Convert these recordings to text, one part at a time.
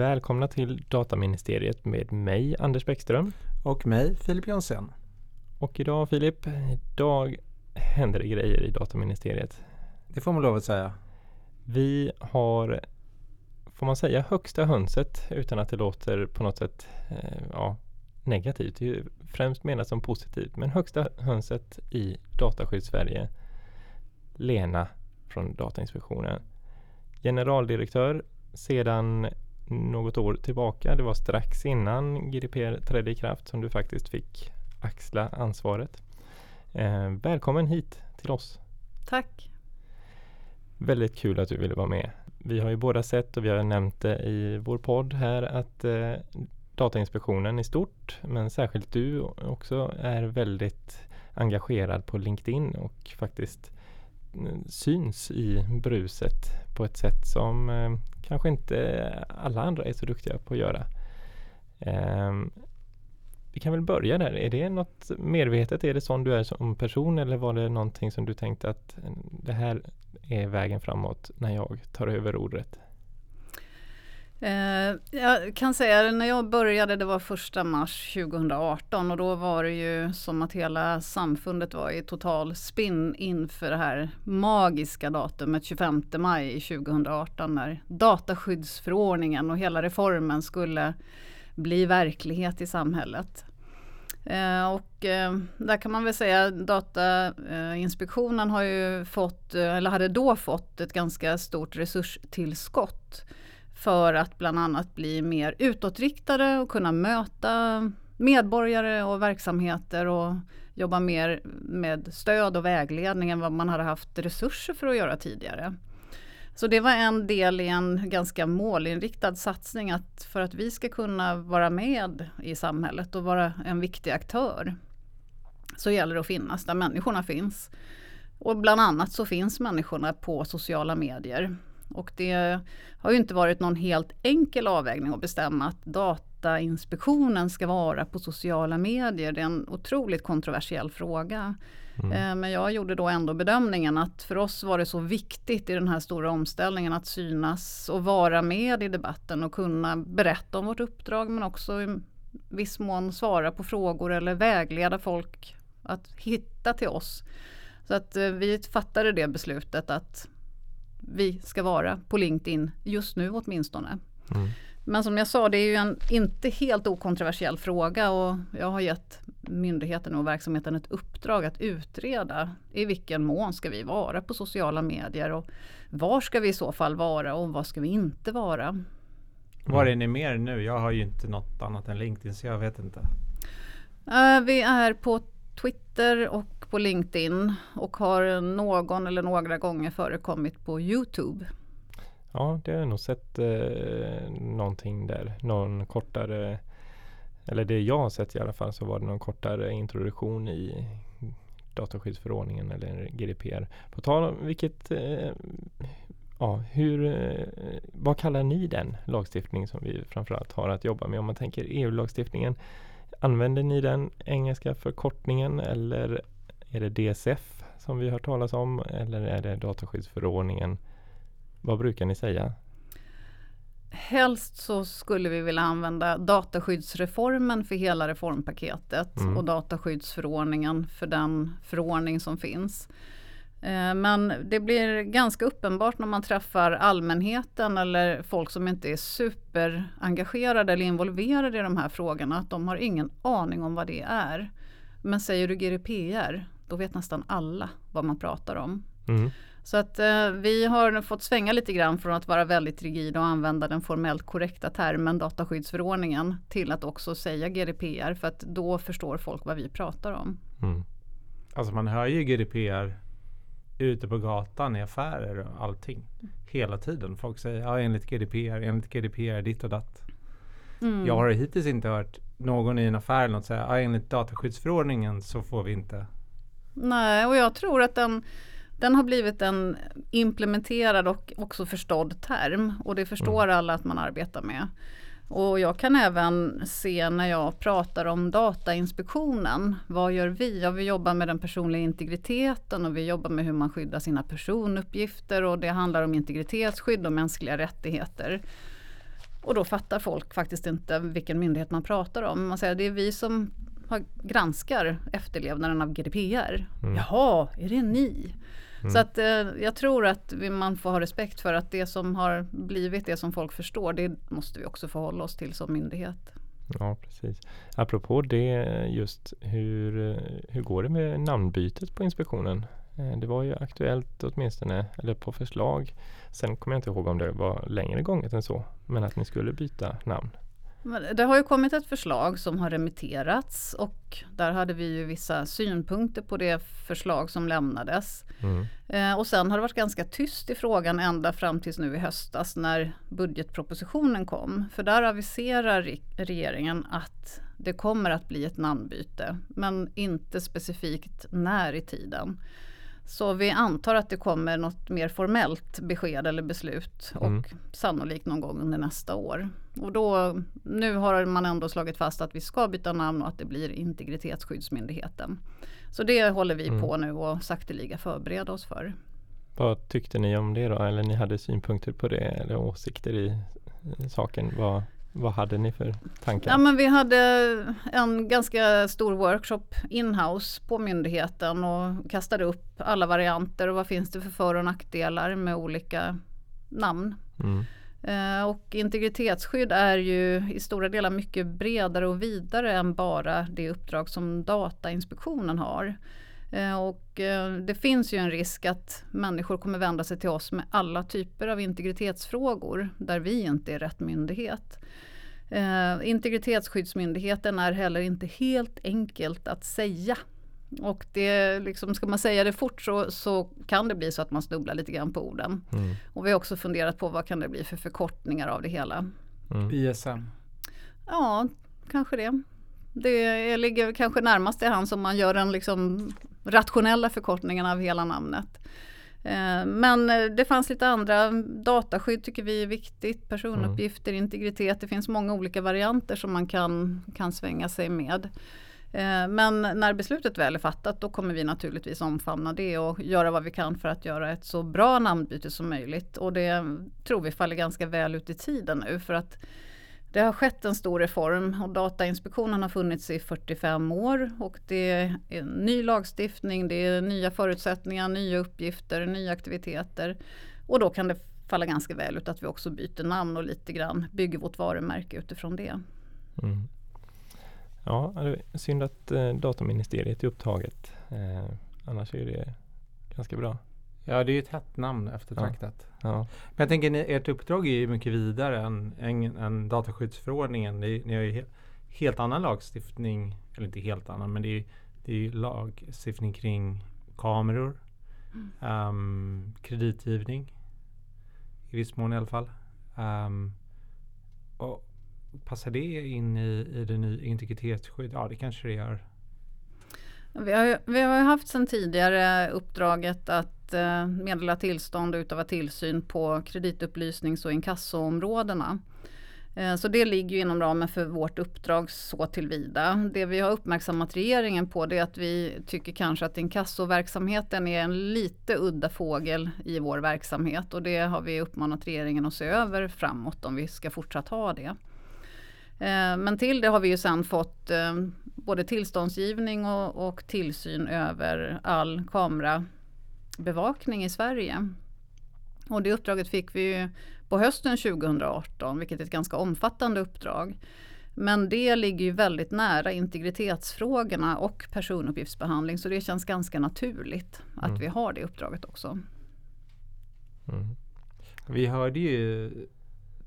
Välkomna till Dataministeriet med mig Anders Bäckström. Och mig Filip Jonsson. Och idag Filip, idag händer det grejer i Dataministeriet. Det får man lov att säga. Vi har, får man säga, högsta hönset utan att det låter på något sätt eh, ja, negativt. Det är ju främst menat som positivt. Men högsta hönset i Dataskydd Sverige, Lena från Datainspektionen. Generaldirektör sedan något år tillbaka. Det var strax innan GDPR trädde i kraft som du faktiskt fick axla ansvaret. Eh, välkommen hit till oss. Tack. Väldigt kul att du ville vara med. Vi har ju båda sett och vi har nämnt det i vår podd här att eh, Datainspektionen i stort, men särskilt du också, är väldigt engagerad på LinkedIn och faktiskt syns i bruset på ett sätt som eh, kanske inte alla andra är så duktiga på att göra. Eh, vi kan väl börja där. Är det något medvetet? Är det sån du är som person eller var det någonting som du tänkte att eh, det här är vägen framåt när jag tar över rodret? Eh, jag kan säga att när jag började, det var första mars 2018 och då var det ju som att hela samfundet var i total spinn inför det här magiska datumet 25 maj 2018 när dataskyddsförordningen och hela reformen skulle bli verklighet i samhället. Eh, och eh, där kan man väl säga att Datainspektionen har ju fått, eller hade då fått ett ganska stort resurstillskott för att bland annat bli mer utåtriktade och kunna möta medborgare och verksamheter och jobba mer med stöd och vägledning än vad man hade haft resurser för att göra tidigare. Så det var en del i en ganska målinriktad satsning att för att vi ska kunna vara med i samhället och vara en viktig aktör så gäller det att finnas där människorna finns. Och bland annat så finns människorna på sociala medier. Och det har ju inte varit någon helt enkel avvägning att bestämma att Datainspektionen ska vara på sociala medier. Det är en otroligt kontroversiell fråga. Mm. Eh, men jag gjorde då ändå bedömningen att för oss var det så viktigt i den här stora omställningen att synas och vara med i debatten och kunna berätta om vårt uppdrag men också i viss mån svara på frågor eller vägleda folk att hitta till oss. Så att eh, vi fattade det beslutet att vi ska vara på LinkedIn just nu åtminstone. Mm. Men som jag sa, det är ju en inte helt okontroversiell fråga och jag har gett myndigheten och verksamheten ett uppdrag att utreda i vilken mån ska vi vara på sociala medier och var ska vi i så fall vara och var ska vi inte vara. Mm. Var är ni mer nu? Jag har ju inte något annat än LinkedIn så jag vet inte. Uh, vi är på Twitter och på LinkedIn och har någon eller några gånger förekommit på Youtube. Ja, det har jag nog sett eh, någonting där. Någon kortare, eller det jag har sett i alla fall, så var det någon kortare introduktion i dataskyddsförordningen eller GDPR. På tal om vilket, eh, ja, hur, eh, vad kallar ni den lagstiftning som vi framförallt har att jobba med? Om man tänker EU-lagstiftningen, använder ni den engelska förkortningen eller är det DSF som vi har talas om eller är det dataskyddsförordningen? Vad brukar ni säga? Helst så skulle vi vilja använda dataskyddsreformen för hela reformpaketet mm. och dataskyddsförordningen för den förordning som finns. Eh, men det blir ganska uppenbart när man träffar allmänheten eller folk som inte är superengagerade eller involverade i de här frågorna att de har ingen aning om vad det är. Men säger du GDPR, då vet nästan alla vad man pratar om. Mm. Så att eh, vi har fått svänga lite grann från att vara väldigt rigida och använda den formellt korrekta termen dataskyddsförordningen till att också säga GDPR för att då förstår folk vad vi pratar om. Mm. Alltså man hör ju GDPR ute på gatan i affärer och allting. Hela tiden. Folk säger ja enligt GDPR, enligt GDPR, ditt och datt. Mm. Jag har hittills inte hört någon i en affär något säga ja, enligt dataskyddsförordningen så får vi inte. Nej, och jag tror att den den har blivit en implementerad och också förstådd term och det förstår mm. alla att man arbetar med. Och jag kan även se när jag pratar om Datainspektionen, vad gör vi? Ja, vi jobbar med den personliga integriteten och vi jobbar med hur man skyddar sina personuppgifter och det handlar om integritetsskydd och mänskliga rättigheter. Och då fattar folk faktiskt inte vilken myndighet man pratar om. Man säger det är vi som granskar efterlevnaden av GDPR. Mm. Jaha, är det ni? Mm. Så att eh, jag tror att vi, man får ha respekt för att det som har blivit det som folk förstår, det måste vi också förhålla oss till som myndighet. Ja, precis. Apropå det, just hur, hur går det med namnbytet på inspektionen? Eh, det var ju aktuellt åtminstone, eller på förslag. Sen kommer jag inte ihåg om det var längre gånget än så, men att ni skulle byta namn. Det har ju kommit ett förslag som har remitterats och där hade vi ju vissa synpunkter på det förslag som lämnades. Mm. Eh, och sen har det varit ganska tyst i frågan ända fram tills nu i höstas när budgetpropositionen kom. För där aviserar regeringen att det kommer att bli ett namnbyte men inte specifikt när i tiden. Så vi antar att det kommer något mer formellt besked eller beslut och mm. sannolikt någon gång under nästa år. Och då, nu har man ändå slagit fast att vi ska byta namn och att det blir Integritetsskyddsmyndigheten. Så det håller vi mm. på nu och sakteliga förbereda oss för. Vad tyckte ni om det då? Eller ni hade synpunkter på det eller åsikter i saken? Vad, vad hade ni för tankar? Ja, men vi hade en ganska stor workshop inhouse på myndigheten och kastade upp alla varianter och vad finns det för för och nackdelar med olika namn. Mm. Eh, och integritetsskydd är ju i stora delar mycket bredare och vidare än bara det uppdrag som Datainspektionen har. Eh, och eh, det finns ju en risk att människor kommer vända sig till oss med alla typer av integritetsfrågor där vi inte är rätt myndighet. Eh, integritetsskyddsmyndigheten är heller inte helt enkelt att säga. Och det, liksom, ska man säga det fort så, så kan det bli så att man snubblar lite grann på orden. Mm. Och vi har också funderat på vad kan det bli för förkortningar av det hela. Mm. ISM? Ja, kanske det. Det ligger kanske närmast i hands om man gör den liksom rationella förkortningen av hela namnet. Eh, men eh, det fanns lite andra, dataskydd tycker vi är viktigt, personuppgifter, mm. integritet, det finns många olika varianter som man kan, kan svänga sig med. Eh, men när beslutet väl är fattat då kommer vi naturligtvis omfamna det och göra vad vi kan för att göra ett så bra namnbyte som möjligt. Och det tror vi faller ganska väl ut i tiden nu för att det har skett en stor reform och Datainspektionen har funnits i 45 år och det är ny lagstiftning, det är nya förutsättningar, nya uppgifter, nya aktiviteter. Och då kan det falla ganska väl ut att vi också byter namn och lite grann bygger vårt varumärke utifrån det. Mm. Ja, det är synd att eh, Dataministeriet är upptaget. Eh, annars är det ganska bra. Ja, det är ju ett hett namn eftertraktat. Ja. Men jag tänker, ni, ert uppdrag är ju mycket vidare än, än, än dataskyddsförordningen. Ni, ni har ju he, helt annan lagstiftning, eller inte helt annan, men det är, det är ju lagstiftning kring kameror, mm. um, kreditgivning, i viss mån i alla fall. Um, och passar det in i, i det nya integritetsskydd? Ja, det kanske det gör. Vi har, vi har haft sedan tidigare uppdraget att Eh, meddela tillstånd och utöva tillsyn på kreditupplysnings och inkassoområdena. Eh, så det ligger inom ramen för vårt uppdrag så tillvida. Det vi har uppmärksammat regeringen på det är att vi tycker kanske att inkassoverksamheten är en lite udda fågel i vår verksamhet och det har vi uppmanat regeringen att se över framåt om vi ska fortsatt ha det. Eh, men till det har vi ju sen fått både tillståndsgivning och, och tillsyn över all kamera bevakning i Sverige. Och det uppdraget fick vi på hösten 2018, vilket är ett ganska omfattande uppdrag. Men det ligger ju väldigt nära integritetsfrågorna och personuppgiftsbehandling så det känns ganska naturligt att mm. vi har det uppdraget också. Mm. Vi hörde ju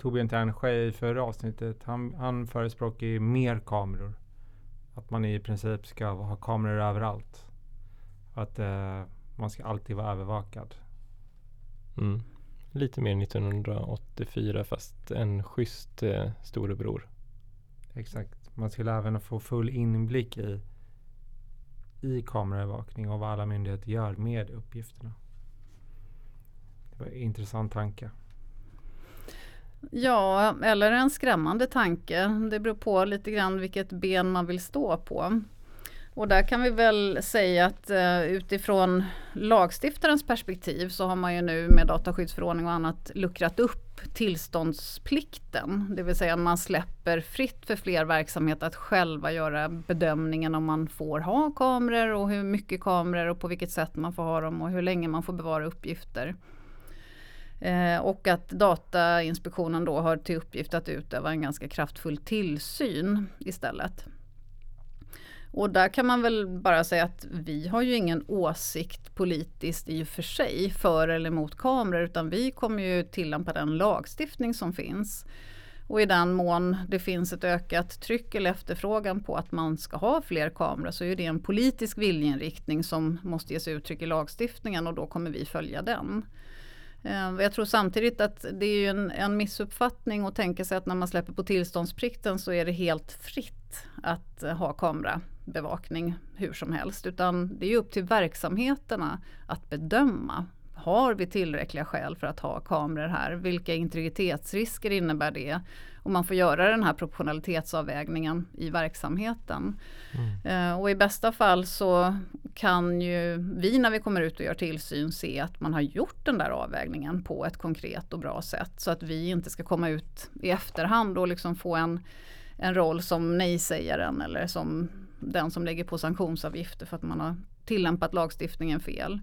Torbjörn Ternsjö i förra avsnittet. Han, han förespråkar mer kameror. Att man i princip ska ha kameror överallt. Att eh, man ska alltid vara övervakad. Mm. Lite mer 1984 fast en schysst eh, storebror. Exakt. Man skulle även få full inblick i, i kameraövervakning och vad alla myndigheter gör med uppgifterna. Det var en intressant tanke. Ja, eller en skrämmande tanke. Det beror på lite grann vilket ben man vill stå på. Och där kan vi väl säga att eh, utifrån lagstiftarens perspektiv så har man ju nu med dataskyddsförordning och annat luckrat upp tillståndsplikten. Det vill säga man släpper fritt för fler verksamheter att själva göra bedömningen om man får ha kameror och hur mycket kameror och på vilket sätt man får ha dem och hur länge man får bevara uppgifter. Eh, och att Datainspektionen då har till uppgift att utöva en ganska kraftfull tillsyn istället. Och där kan man väl bara säga att vi har ju ingen åsikt politiskt i och för sig för eller emot kameror utan vi kommer ju tillämpa den lagstiftning som finns. Och i den mån det finns ett ökat tryck eller efterfrågan på att man ska ha fler kameror så är det en politisk viljeinriktning som måste ges uttryck i lagstiftningen och då kommer vi följa den. Eh, jag tror samtidigt att det är en, en missuppfattning att tänka sig att när man släpper på tillståndsplikten så är det helt fritt att ha kamerabevakning hur som helst. Utan det är upp till verksamheterna att bedöma. Har vi tillräckliga skäl för att ha kameror här? Vilka integritetsrisker innebär det? Och man får göra den här proportionalitetsavvägningen i verksamheten. Mm. Uh, och i bästa fall så kan ju vi när vi kommer ut och gör tillsyn se att man har gjort den där avvägningen på ett konkret och bra sätt. Så att vi inte ska komma ut i efterhand och liksom få en, en roll som nej-sägaren eller som den som lägger på sanktionsavgifter för att man har tillämpat lagstiftningen fel.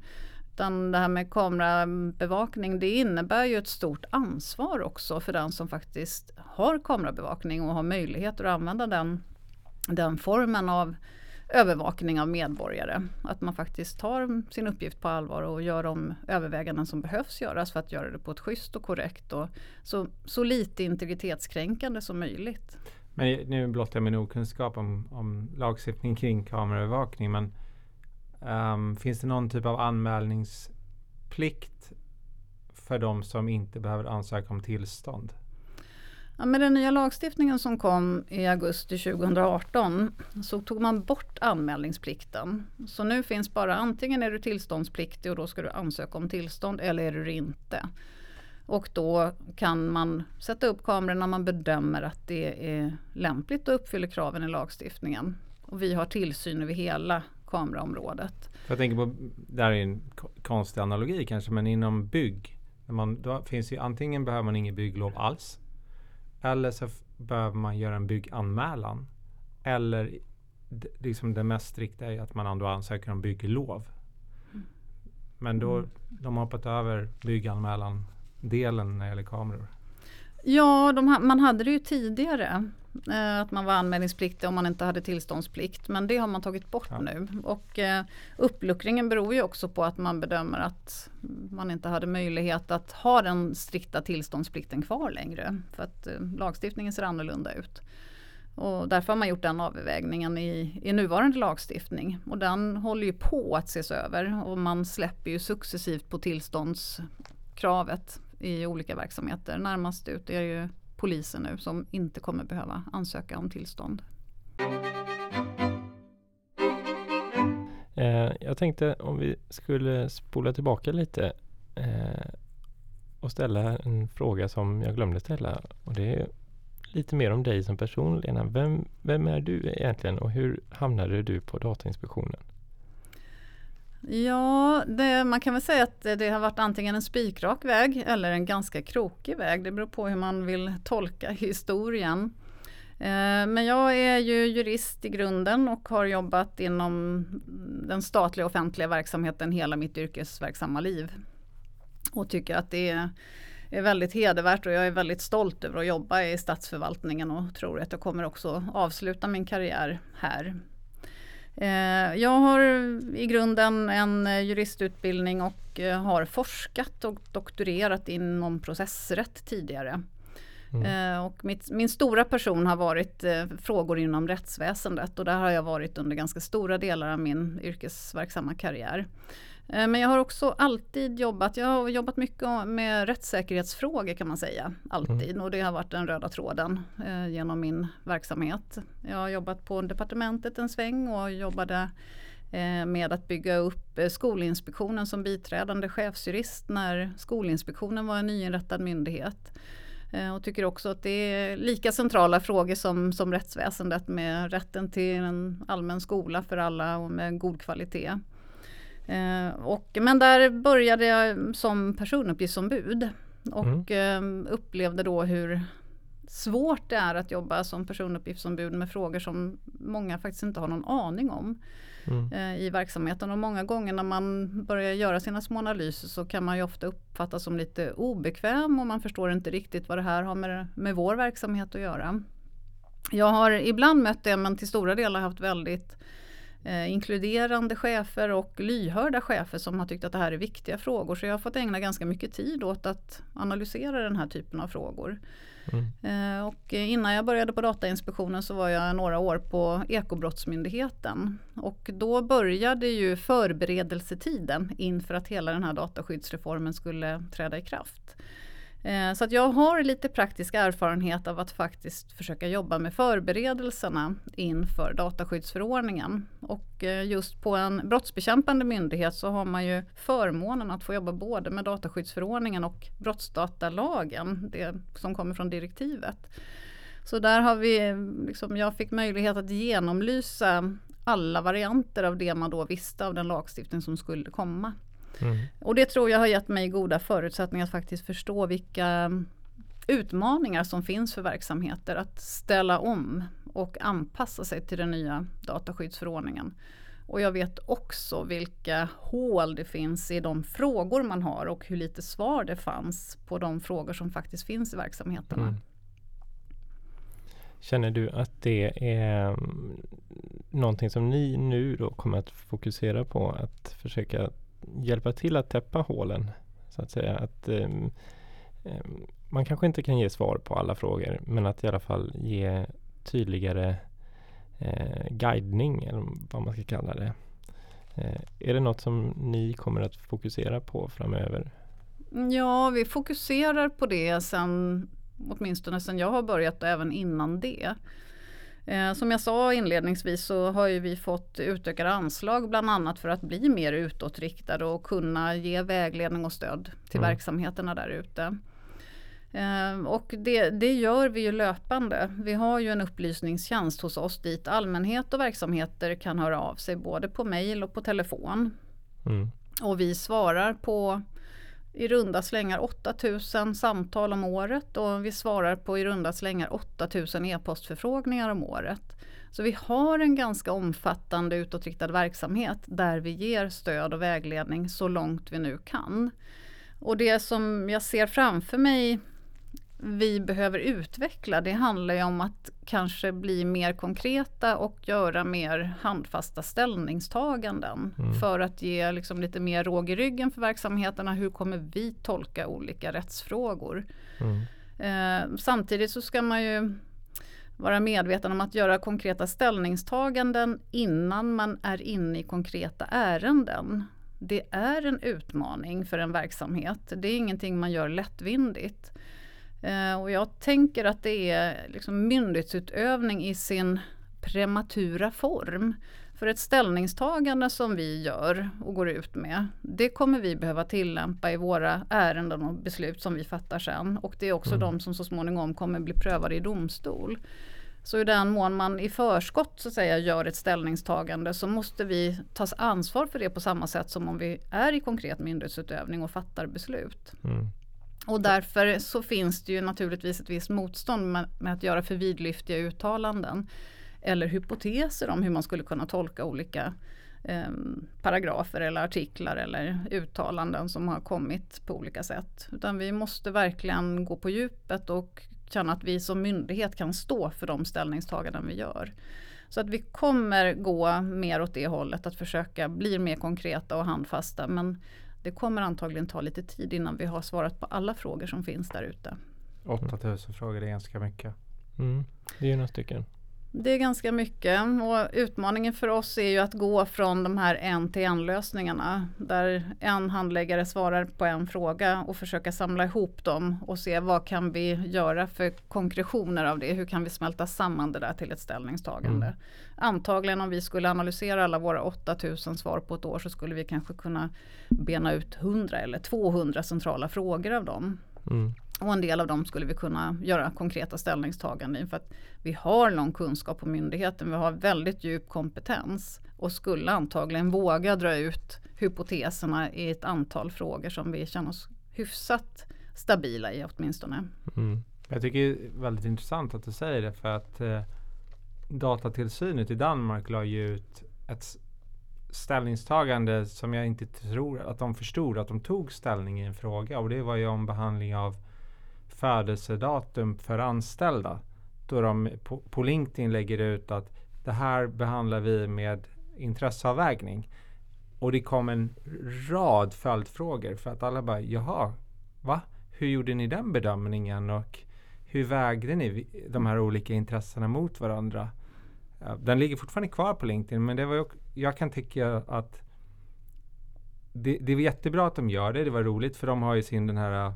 Utan det här med kamerabevakning det innebär ju ett stort ansvar också för den som faktiskt har kamerabevakning och har möjligheter att använda den, den formen av övervakning av medborgare. Att man faktiskt tar sin uppgift på allvar och gör de överväganden som behövs göras för att göra det på ett schysst och korrekt och så, så lite integritetskränkande som möjligt. Men nu blottar jag min okunskap om, om lagstiftning kring kameraövervakning men um, finns det någon typ av anmälningsplikt för de som inte behöver ansöka om tillstånd? Ja, med den nya lagstiftningen som kom i augusti 2018 så tog man bort anmälningsplikten. Så nu finns bara antingen är du tillståndspliktig och då ska du ansöka om tillstånd eller är du det inte. Och då kan man sätta upp kameror när man bedömer att det är lämpligt och uppfyller kraven i lagstiftningen. Och vi har tillsyn över hela kameraområdet. Jag tänker på, det här är en konstig analogi kanske, men inom bygg. När man, då finns ju, antingen behöver man inget bygglov alls eller så behöver man göra en bygganmälan. Eller liksom det mest strikta är att man ändå ansöker om bygglov. Men då mm. de har hoppat över bygganmälan-delen när det gäller kameror. Ja, de, man hade det ju tidigare. Eh, att man var anmälningspliktig om man inte hade tillståndsplikt. Men det har man tagit bort ja. nu. Och eh, uppluckringen beror ju också på att man bedömer att man inte hade möjlighet att ha den strikta tillståndsplikten kvar längre. För att eh, lagstiftningen ser annorlunda ut. Och därför har man gjort den avvägningen i, i nuvarande lagstiftning. Och den håller ju på att ses över och man släpper ju successivt på tillståndskravet i olika verksamheter. Närmast ut är ju polisen nu som inte kommer behöva ansöka om tillstånd. Eh, jag tänkte om vi skulle spola tillbaka lite eh, och ställa en fråga som jag glömde ställa. Och det är lite mer om dig som person, Lena. Vem, vem är du egentligen och hur hamnade du på Datainspektionen? Ja, det, man kan väl säga att det har varit antingen en spikrak väg eller en ganska krokig väg. Det beror på hur man vill tolka historien. Eh, men jag är ju jurist i grunden och har jobbat inom den statliga offentliga verksamheten hela mitt yrkesverksamma liv. Och tycker att det är, är väldigt hedervärt och jag är väldigt stolt över att jobba i statsförvaltningen och tror att jag kommer också avsluta min karriär här. Eh, jag har i grunden en eh, juristutbildning och eh, har forskat och doktorerat inom processrätt tidigare. Mm. Och mitt, min stora person har varit frågor inom rättsväsendet och där har jag varit under ganska stora delar av min yrkesverksamma karriär. Eh, men jag har också alltid jobbat, jag har jobbat mycket med rättssäkerhetsfrågor kan man säga. Alltid mm. och det har varit den röda tråden eh, genom min verksamhet. Jag har jobbat på departementet en sväng och jobbade eh, med att bygga upp eh, Skolinspektionen som biträdande chefsjurist när Skolinspektionen var en nyinrättad myndighet. Eh, och tycker också att det är lika centrala frågor som, som rättsväsendet med rätten till en allmän skola för alla och med god kvalitet. Eh, och, men där började jag som personuppgiftsombud och mm. upplevde då hur svårt det är att jobba som personuppgiftsombud med frågor som många faktiskt inte har någon aning om mm. eh, i verksamheten. Och många gånger när man börjar göra sina små analyser så kan man ju ofta uppfattas som lite obekväm och man förstår inte riktigt vad det här har med, med vår verksamhet att göra. Jag har ibland mött det men till stora delar haft väldigt eh, inkluderande chefer och lyhörda chefer som har tyckt att det här är viktiga frågor. Så jag har fått ägna ganska mycket tid åt att analysera den här typen av frågor. Mm. Eh, och innan jag började på Datainspektionen så var jag några år på Ekobrottsmyndigheten. Och då började ju förberedelsetiden inför att hela den här dataskyddsreformen skulle träda i kraft. Eh, så att jag har lite praktisk erfarenhet av att faktiskt försöka jobba med förberedelserna inför dataskyddsförordningen. Och eh, just på en brottsbekämpande myndighet så har man ju förmånen att få jobba både med dataskyddsförordningen och brottsdatalagen, det som kommer från direktivet. Så där har vi, liksom, jag fick möjlighet att genomlysa alla varianter av det man då visste av den lagstiftning som skulle komma. Mm. Och det tror jag har gett mig goda förutsättningar att faktiskt förstå vilka utmaningar som finns för verksamheter att ställa om och anpassa sig till den nya dataskyddsförordningen. Och jag vet också vilka hål det finns i de frågor man har och hur lite svar det fanns på de frågor som faktiskt finns i verksamheterna. Mm. Känner du att det är mm, någonting som ni nu då kommer att fokusera på att försöka hjälpa till att täppa hålen. Så att säga att um, um, man kanske inte kan ge svar på alla frågor men att i alla fall ge tydligare eh, guidning eller vad man ska kalla det. Eh, är det något som ni kommer att fokusera på framöver? Ja, vi fokuserar på det sen åtminstone sen jag har börjat och även innan det. Eh, som jag sa inledningsvis så har ju vi fått utökade anslag bland annat för att bli mer utåtriktade och kunna ge vägledning och stöd till mm. verksamheterna där ute. Eh, och det, det, gör vi ju löpande. Vi har ju en upplysningstjänst hos oss dit allmänhet och verksamheter kan höra av sig både på mail och på telefon. Mm. Och vi svarar på i runda slängar 8000 samtal om året och vi svarar på i runda slängar 8000 e-postförfrågningar om året. Så vi har en ganska omfattande utåtriktad verksamhet där vi ger stöd och vägledning så långt vi nu kan. Och det som jag ser framför mig vi behöver utveckla det handlar ju om att kanske bli mer konkreta och göra mer handfasta ställningstaganden. Mm. För att ge liksom lite mer råg i ryggen för verksamheterna. Hur kommer vi tolka olika rättsfrågor? Mm. Eh, samtidigt så ska man ju vara medveten om att göra konkreta ställningstaganden innan man är inne i konkreta ärenden. Det är en utmaning för en verksamhet. Det är ingenting man gör lättvindigt. Eh, och jag tänker att det är liksom myndighetsutövning i sin prematura form. För ett ställningstagande som vi gör och går ut med, det kommer vi behöva tillämpa i våra ärenden och beslut som vi fattar sen. Och det är också mm. de som så småningom kommer bli prövade i domstol. Så i den mån man i förskott så att säga gör ett ställningstagande så måste vi ta ansvar för det på samma sätt som om vi är i konkret myndighetsutövning och fattar beslut. Mm. Och därför så finns det ju naturligtvis ett visst motstånd med, med, att göra för vidlyftiga uttalanden. Eller hypoteser om hur man skulle kunna tolka olika eh, paragrafer eller artiklar eller uttalanden som har kommit på olika sätt. Utan vi måste verkligen gå på djupet och känna att vi som myndighet kan stå för de ställningstaganden vi gör. Så att vi kommer gå mer åt det hållet, att försöka bli mer konkreta och handfasta. Men det kommer antagligen ta lite tid innan vi har svarat på alla frågor som finns där ute. 8000 frågor är ganska mycket. Mm, det är ju några stycken. Det är ganska mycket och utmaningen för oss är ju att gå från de här en till en lösningarna. Där en handläggare svarar på en fråga och försöka samla ihop dem och se vad kan vi göra för konkretioner av det. Hur kan vi smälta samman det där till ett ställningstagande. Mm. Antagligen om vi skulle analysera alla våra 8000 svar på ett år så skulle vi kanske kunna bena ut 100 eller 200 centrala frågor av dem. Mm. Och en del av dem skulle vi kunna göra konkreta ställningstaganden i. För att vi har lång kunskap på myndigheten, vi har väldigt djup kompetens och skulle antagligen våga dra ut hypoteserna i ett antal frågor som vi känner oss hyfsat stabila i åtminstone. Mm. Jag tycker det är väldigt intressant att du säger det för att eh, datatillsynet i Danmark la ju ut ett ställningstagande som jag inte tror att de förstod att de tog ställning i en fråga och det var ju om behandling av födelsedatum för anställda. Då de på, på LinkedIn lägger ut att det här behandlar vi med intresseavvägning. Och det kom en rad följdfrågor för att alla bara jaha, va? Hur gjorde ni den bedömningen och hur vägde ni de här olika intressena mot varandra? Den ligger fortfarande kvar på LinkedIn men det var, ju jag kan tycka att det, det var jättebra att de gör det. Det var roligt för de har ju sin den här uh,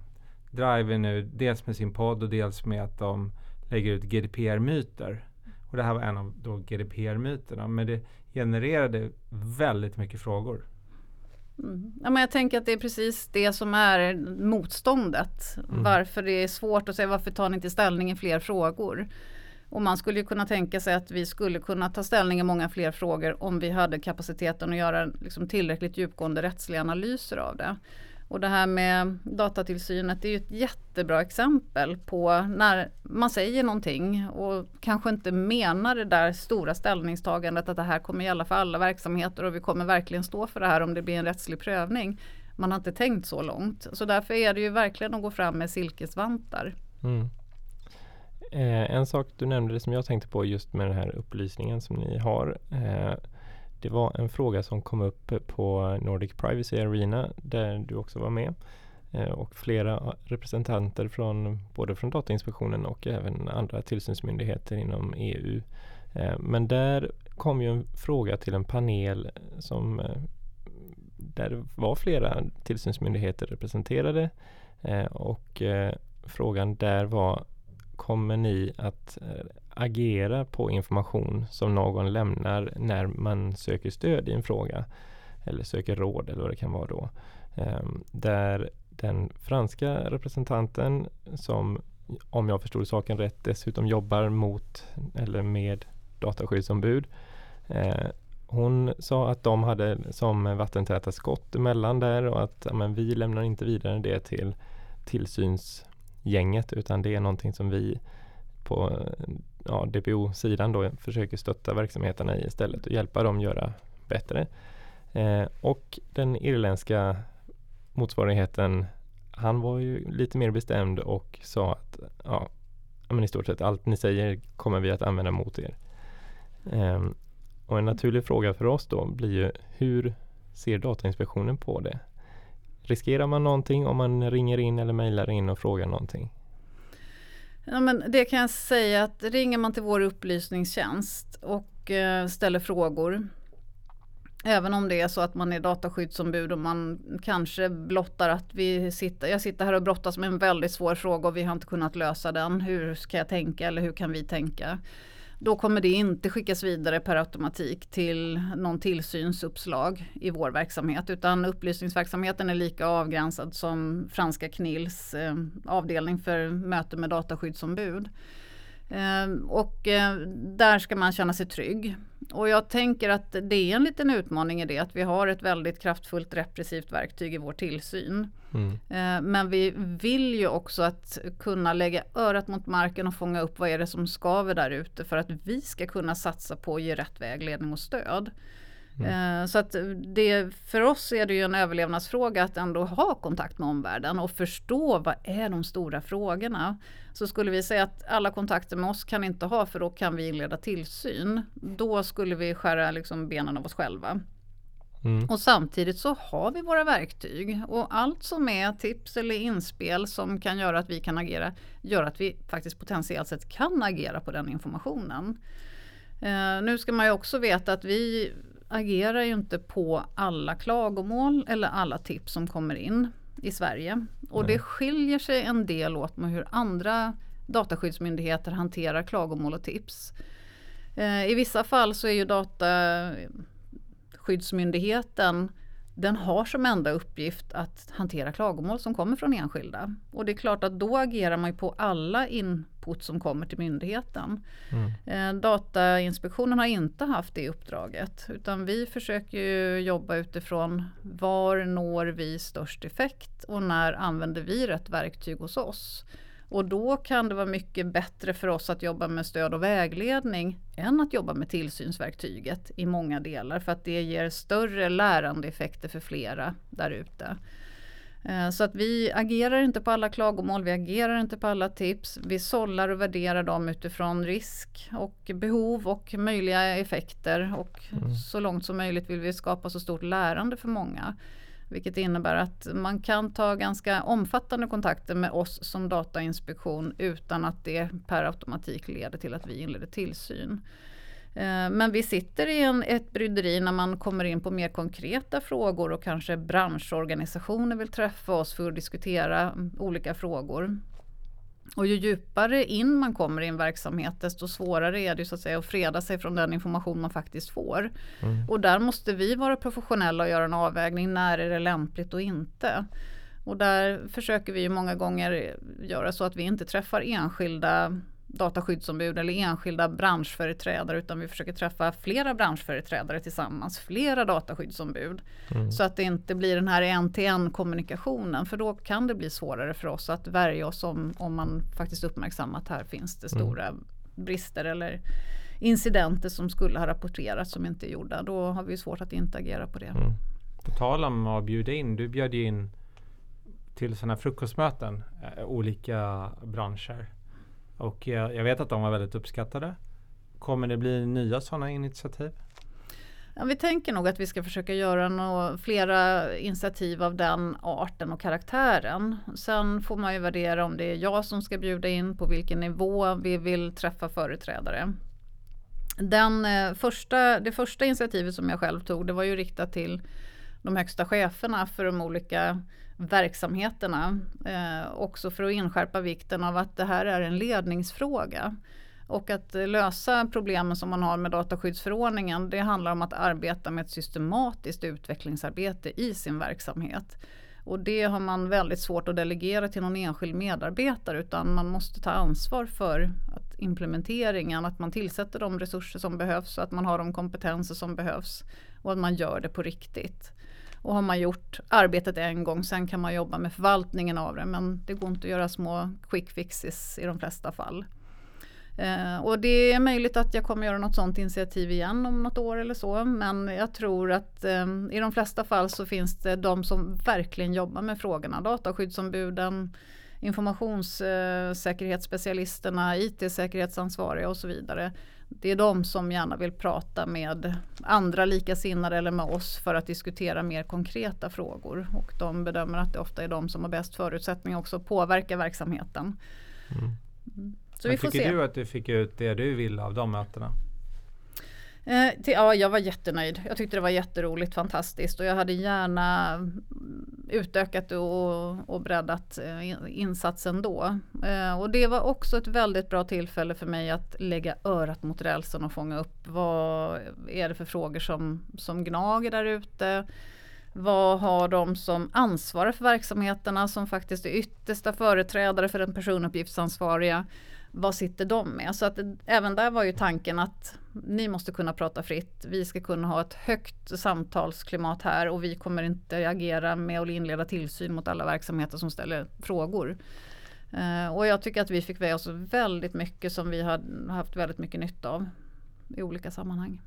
driven nu. Dels med sin podd och dels med att de lägger ut GDPR-myter. Och det här var en av då GDPR-myterna. Men det genererade väldigt mycket frågor. Mm. Ja, men jag tänker att det är precis det som är motståndet. Mm. Varför det är svårt att säga varför tar ni inte ställning i fler frågor? Och man skulle kunna tänka sig att vi skulle kunna ta ställning i många fler frågor om vi hade kapaciteten att göra liksom tillräckligt djupgående rättsliga analyser av det. Och det här med datatillsynet är ju ett jättebra exempel på när man säger någonting och kanske inte menar det där stora ställningstagandet att det här kommer gälla för alla verksamheter och vi kommer verkligen stå för det här om det blir en rättslig prövning. Man har inte tänkt så långt. Så därför är det ju verkligen att gå fram med silkesvantar. Mm. Eh, en sak du nämnde som jag tänkte på just med den här upplysningen som ni har. Eh, det var en fråga som kom upp på Nordic Privacy Arena där du också var med eh, och flera representanter från både från Datainspektionen och även andra tillsynsmyndigheter inom EU. Eh, men där kom ju en fråga till en panel som eh, där det var flera tillsynsmyndigheter representerade eh, och frågan där var kommer ni att eh, agera på information som någon lämnar när man söker stöd i en fråga eller söker råd eller vad det kan vara då. Ehm, där den franska representanten som om jag förstod saken rätt dessutom jobbar mot eller med dataskyddsombud. Eh, hon sa att de hade som vattentäta skott emellan där och att men, vi lämnar inte vidare det till tillsyns gänget utan det är någonting som vi på ja, DPO-sidan då försöker stötta verksamheterna i istället och hjälpa dem göra bättre. Eh, och den irländska motsvarigheten han var ju lite mer bestämd och sa att ja, men i stort sett allt ni säger kommer vi att använda mot er. Eh, och en naturlig fråga för oss då blir ju hur ser Datainspektionen på det? Riskerar man någonting om man ringer in eller mejlar in och frågar någonting? Ja, men det kan jag säga att ringer man till vår upplysningstjänst och eh, ställer frågor Även om det är så att man är dataskyddsombud och man kanske blottar att vi sitter, jag sitter här och brottas med en väldigt svår fråga och vi har inte kunnat lösa den. Hur ska jag tänka eller hur kan vi tänka? Då kommer det inte skickas vidare per automatik till någon tillsynsuppslag i vår verksamhet utan upplysningsverksamheten är lika avgränsad som franska KNILs eh, avdelning för möte med dataskyddsombud. Eh, och eh, där ska man känna sig trygg. Och jag tänker att det är en liten utmaning i det att vi har ett väldigt kraftfullt repressivt verktyg i vår tillsyn. Mm. Eh, men vi vill ju också att kunna lägga örat mot marken och fånga upp vad är det som skaver där ute för att vi ska kunna satsa på att ge rätt vägledning och stöd. Mm. Eh, så att det, för oss är det ju en överlevnadsfråga att ändå ha kontakt med omvärlden och förstå vad är de stora frågorna. Så skulle vi säga att alla kontakter med oss kan inte ha för då kan vi inleda tillsyn. Då skulle vi skära liksom benen av oss själva. Mm. Och samtidigt så har vi våra verktyg och allt som är tips eller inspel som kan göra att vi kan agera gör att vi faktiskt potentiellt sett kan agera på den informationen. Uh, nu ska man ju också veta att vi agerar ju inte på alla klagomål eller alla tips som kommer in i Sverige. Och Nej. det skiljer sig en del åt med hur andra dataskyddsmyndigheter hanterar klagomål och tips. Uh, I vissa fall så är ju data Dataskyddsmyndigheten den har som enda uppgift att hantera klagomål som kommer från enskilda. Och det är klart att då agerar man på alla in, output som kommer till myndigheten. Mm. Datainspektionen har inte haft det uppdraget utan vi försöker jobba utifrån var når vi störst effekt och när använder vi rätt verktyg hos oss. Och då kan det vara mycket bättre för oss att jobba med stöd och vägledning än att jobba med tillsynsverktyget i många delar för att det ger större lärandeeffekter för flera där ute. Eh, så att vi agerar inte på alla klagomål, vi agerar inte på alla tips. Vi sållar och värderar dem utifrån risk och behov och möjliga effekter. Och mm. så långt som möjligt vill vi skapa så stort lärande för många. Vilket innebär att man kan ta ganska omfattande kontakter med oss som Datainspektion utan att det per automatik leder till att vi inleder tillsyn. Eh, men vi sitter i en, ett bryderi när man kommer in på mer konkreta frågor och kanske branschorganisationer vill träffa oss för att diskutera mm, olika frågor. Och ju djupare in man kommer i en verksamhet desto svårare är det så att, säga, att freda sig från den information man faktiskt får. Mm. Och där måste vi vara professionella och göra en avvägning. När är det lämpligt och inte? Och där försöker vi många gånger göra så att vi inte träffar enskilda dataskyddsombud eller enskilda branschföreträdare utan vi försöker träffa flera branschföreträdare tillsammans, flera dataskyddsombud. Mm. Så att det inte blir den här en-till-en kommunikationen för då kan det bli svårare för oss att värja oss om, om man faktiskt uppmärksammar att här finns det mm. stora mm. brister eller incidenter som skulle ha rapporterats som inte är gjorda. Då har vi svårt att inte agera på det. Mm. På tal om att bjuda in, du bjöd in till sådana frukostmöten, äh, olika branscher. Och jag, jag vet att de var väldigt uppskattade. Kommer det bli nya sådana initiativ? Ja, vi tänker nog att vi ska försöka göra no flera initiativ av den arten och karaktären. Sen får man ju värdera om det är jag som ska bjuda in, på vilken nivå vi vill träffa företrädare. Den, eh, första, det första initiativet som jag själv tog det var ju riktat till de högsta cheferna för de olika verksamheterna. Eh, också för att inskärpa vikten av att det här är en ledningsfråga. Och att lösa problemen som man har med dataskyddsförordningen det handlar om att arbeta med ett systematiskt utvecklingsarbete i sin verksamhet. Och det har man väldigt svårt att delegera till någon enskild medarbetare utan man måste ta ansvar för att implementeringen, att man tillsätter de resurser som behövs och att man har de kompetenser som behövs och att man gör det på riktigt. Och har man gjort arbetet en gång, sen kan man jobba med förvaltningen av det. Men det går inte att göra små quick fixes i de flesta fall. Eh, och det är möjligt att jag kommer göra något sånt initiativ igen om något år eller så. Men jag tror att eh, i de flesta fall så finns det de som verkligen jobbar med frågorna. Dataskyddsombuden, informationssäkerhetsspecialisterna, eh, IT-säkerhetsansvariga och så vidare det är de som gärna vill prata med andra likasinnade eller med oss för att diskutera mer konkreta frågor. Och de bedömer att det ofta är de som har bäst förutsättningar också att påverka verksamheten. Mm. mm. Så vi får tycker se. du att du fick ut det du ville av de mötena? Eh, till, ja, jag var jättenöjd. Jag tyckte det var jätteroligt, fantastiskt och jag hade gärna mm, utökat och, och breddat eh, insatsen då. Eh, och det var också ett väldigt bra tillfälle för mig att lägga örat mot rälsen och fånga upp vad är det för frågor som, som gnager där ute. Vad har de som ansvarar för verksamheterna som faktiskt är yttersta företrädare för den personuppgiftsansvariga vad sitter de med? Så att även där var ju tanken att ni måste kunna prata fritt. Vi ska kunna ha ett högt samtalsklimat här och vi kommer inte agera med att inleda tillsyn mot alla verksamheter som ställer frågor. Eh, och jag tycker att vi fick med oss väldigt mycket som vi har haft väldigt mycket nytta av i olika sammanhang.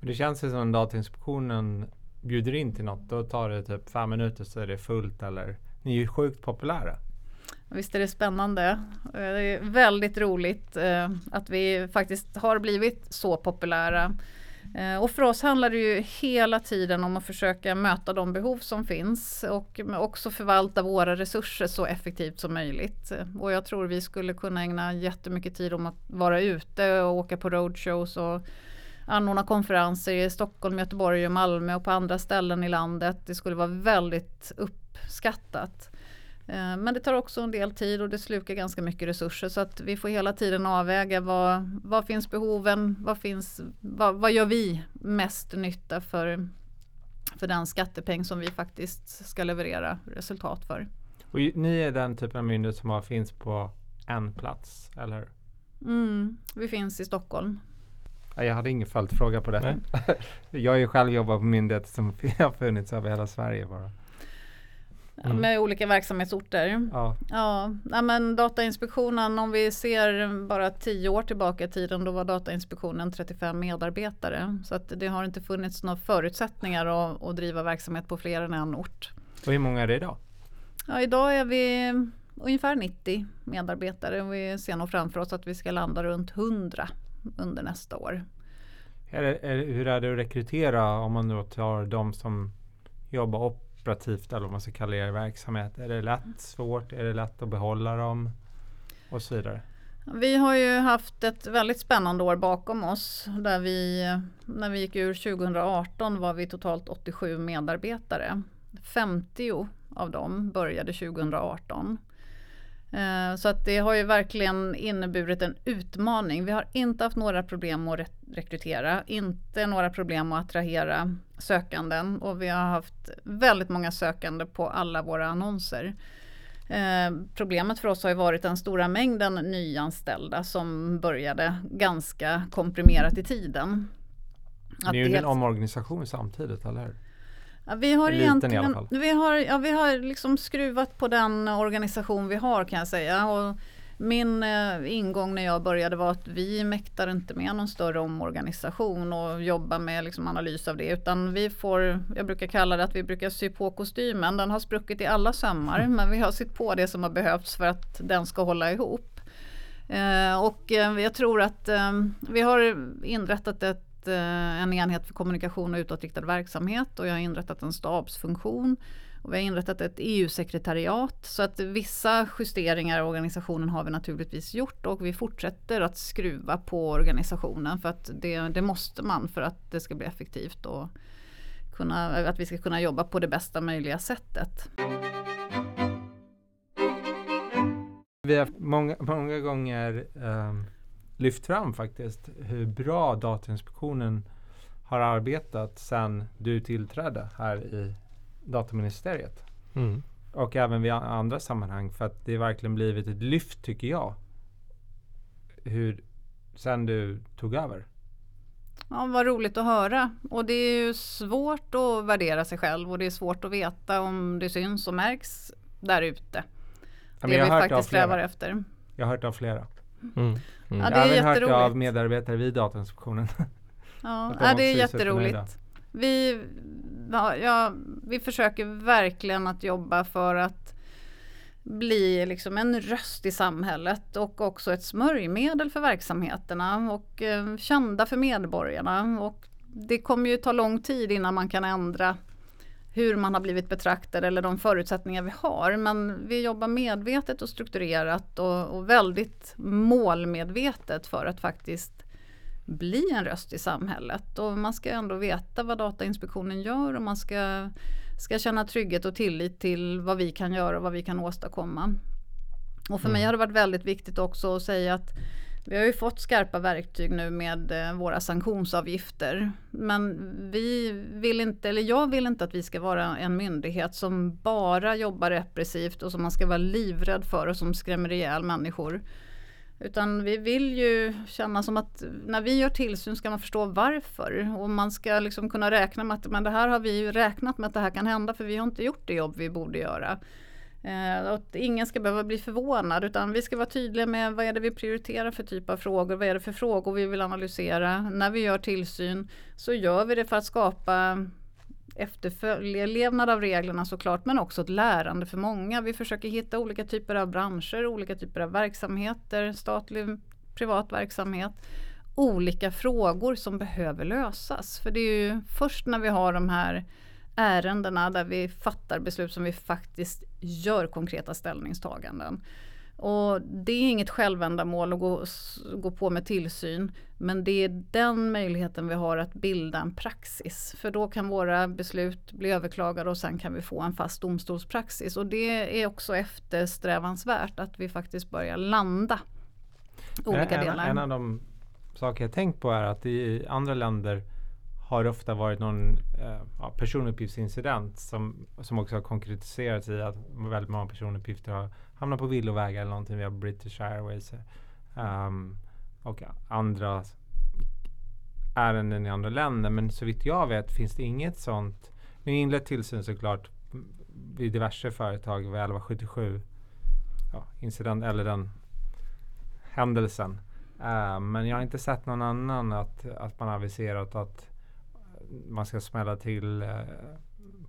Men det känns ju som Datainspektionen bjuder in till något. Då tar det typ fem minuter så är det fullt eller ni är ju sjukt populära. Visst är det spännande. Eh, det är väldigt roligt eh, att vi faktiskt har blivit så populära. Eh, och för oss handlar det ju hela tiden om att försöka möta de behov som finns och också förvalta våra resurser så effektivt som möjligt. Och jag tror vi skulle kunna ägna jättemycket tid om att vara ute och åka på roadshows och anordna konferenser i Stockholm, Göteborg och Malmö och på andra ställen i landet. Det skulle vara väldigt uppskattat. Eh, men det tar också en del tid och det slukar ganska mycket resurser så att vi får hela tiden avväga vad, vad finns behoven, vad, finns, vad, vad gör vi mest nytta för, för den skattepeng som vi faktiskt ska leverera resultat för. Och ni är den typen av myndighet som finns på en plats, eller? Mm, vi finns i Stockholm. Jag hade ingen följdfråga på det. jag har ju själv jobbat på myndigheter som har funnits över hela Sverige bara. Mm. Med olika verksamhetsorter. Ja. Ja, men Datainspektionen, om vi ser bara tio år tillbaka i tiden, då var Datainspektionen 35 medarbetare. Så att det har inte funnits några förutsättningar att, att driva verksamhet på fler än en ort. Och hur många är det idag? Ja, idag är vi ungefär 90 medarbetare och vi ser nog framför oss att vi ska landa runt 100 under nästa år. Är det, är, hur är det att rekrytera om man då tar de som jobbar operativt eller vad man ska kalla er verksamhet? Är det lätt, svårt, är det lätt att behålla dem och så vidare? Vi har ju haft ett väldigt spännande år bakom oss där vi när vi gick ur 2018 var vi totalt 87 medarbetare. 50 av dem började 2018. Eh, så att det har ju verkligen inneburit en utmaning. Vi har inte haft några problem att rekrytera, inte några problem att attrahera sökanden och vi har haft väldigt många sökande på alla våra annonser. Eh, problemet för oss har ju varit den stora mängden nyanställda som började ganska komprimerat i tiden. det är ju en omorganisation samtidigt, eller hur? Ja, vi har egentligen, vi har, ja, vi har liksom skruvat på den organisation vi har kan jag säga. Och min eh, ingång när jag började var att vi mäktar inte med någon större omorganisation och jobba med liksom analys av det. Utan vi får, jag brukar kalla det att vi brukar sy på kostymen. Den har spruckit i alla sömmar mm. men vi har sytt på det som har behövts för att den ska hålla ihop. Eh, och eh, jag tror att eh, vi har inrättat ett Eh, en enhet för kommunikation och utåtriktad verksamhet och jag har inrättat en stabsfunktion. Och vi har inrättat ett EU-sekretariat så att vissa justeringar i organisationen har vi naturligtvis gjort och vi fortsätter att skruva på organisationen för att det, det måste man för att det ska bli effektivt och kunna, att vi ska kunna jobba på det bästa möjliga sättet. Vi har många, många gånger um lyft fram faktiskt hur bra Datainspektionen har arbetat sedan du tillträdde här i dataministeriet. Mm. Och även vid andra sammanhang för att det verkligen blivit ett lyft tycker jag. Hur, sen du tog över. Ja, vad roligt att höra. Och det är ju svårt att värdera sig själv och det är svårt att veta om det syns och märks där ute. Det vi faktiskt strävar efter. Jag har hört av flera. Mm. Mm. Ja, det är jag har även hört av medarbetare vid Datainspektionen. Ja, ja det är jätteroligt. Vi, ja, vi försöker verkligen att jobba för att bli liksom en röst i samhället och också ett smörjmedel för verksamheterna och eh, kända för medborgarna. Och det kommer ju ta lång tid innan man kan ändra hur man har blivit betraktad eller de förutsättningar vi har. Men vi jobbar medvetet och strukturerat och, och väldigt målmedvetet för att faktiskt bli en röst i samhället. Och man ska ändå veta vad Datainspektionen gör och man ska, ska känna trygghet och tillit till vad vi kan göra och vad vi kan åstadkomma. Och för mm. mig har det varit väldigt viktigt också att säga att vi har ju fått skarpa verktyg nu med eh, våra sanktionsavgifter. Men vi vill inte, eller jag vill inte att vi ska vara en myndighet som bara jobbar repressivt och som man ska vara livrädd för och som skrämmer ihjäl människor. Utan vi vill ju känna som att när vi gör tillsyn ska man förstå varför. Och man ska liksom kunna räkna med att men det här har vi ju räknat med att det här kan hända för vi har inte gjort det jobb vi borde göra. Eh, att ingen ska behöva bli förvånad utan vi ska vara tydliga med vad är det vi prioriterar för typ av frågor, vad är det för frågor vi vill analysera. När vi gör tillsyn så gör vi det för att skapa efterlevnad av reglerna såklart men också ett lärande för många. Vi försöker hitta olika typer av branscher, olika typer av verksamheter, statlig, privat verksamhet. Olika frågor som behöver lösas. För det är ju först när vi har de här ärendena där vi fattar beslut som vi faktiskt gör konkreta ställningstaganden. Och det är inget självändamål att gå, gå på med tillsyn. Men det är den möjligheten vi har att bilda en praxis. För då kan våra beslut bli överklagade och sen kan vi få en fast domstolspraxis. Och det är också eftersträvansvärt att vi faktiskt börjar landa olika en, delar. En av de saker jag tänkt på är att i andra länder har det ofta varit någon eh, ja, personuppgiftsincident som, som också har konkretiserats i att väldigt många personuppgifter har hamnat på villovägar eller någonting via British Airways um, och andra ärenden i andra länder. Men så vitt jag vet finns det inget sånt. Nu inlett tillsyn såklart vid diverse företag vid 1177 ja, incident eller den händelsen. Uh, men jag har inte sett någon annan att, att man aviserat att man ska smälla till eh,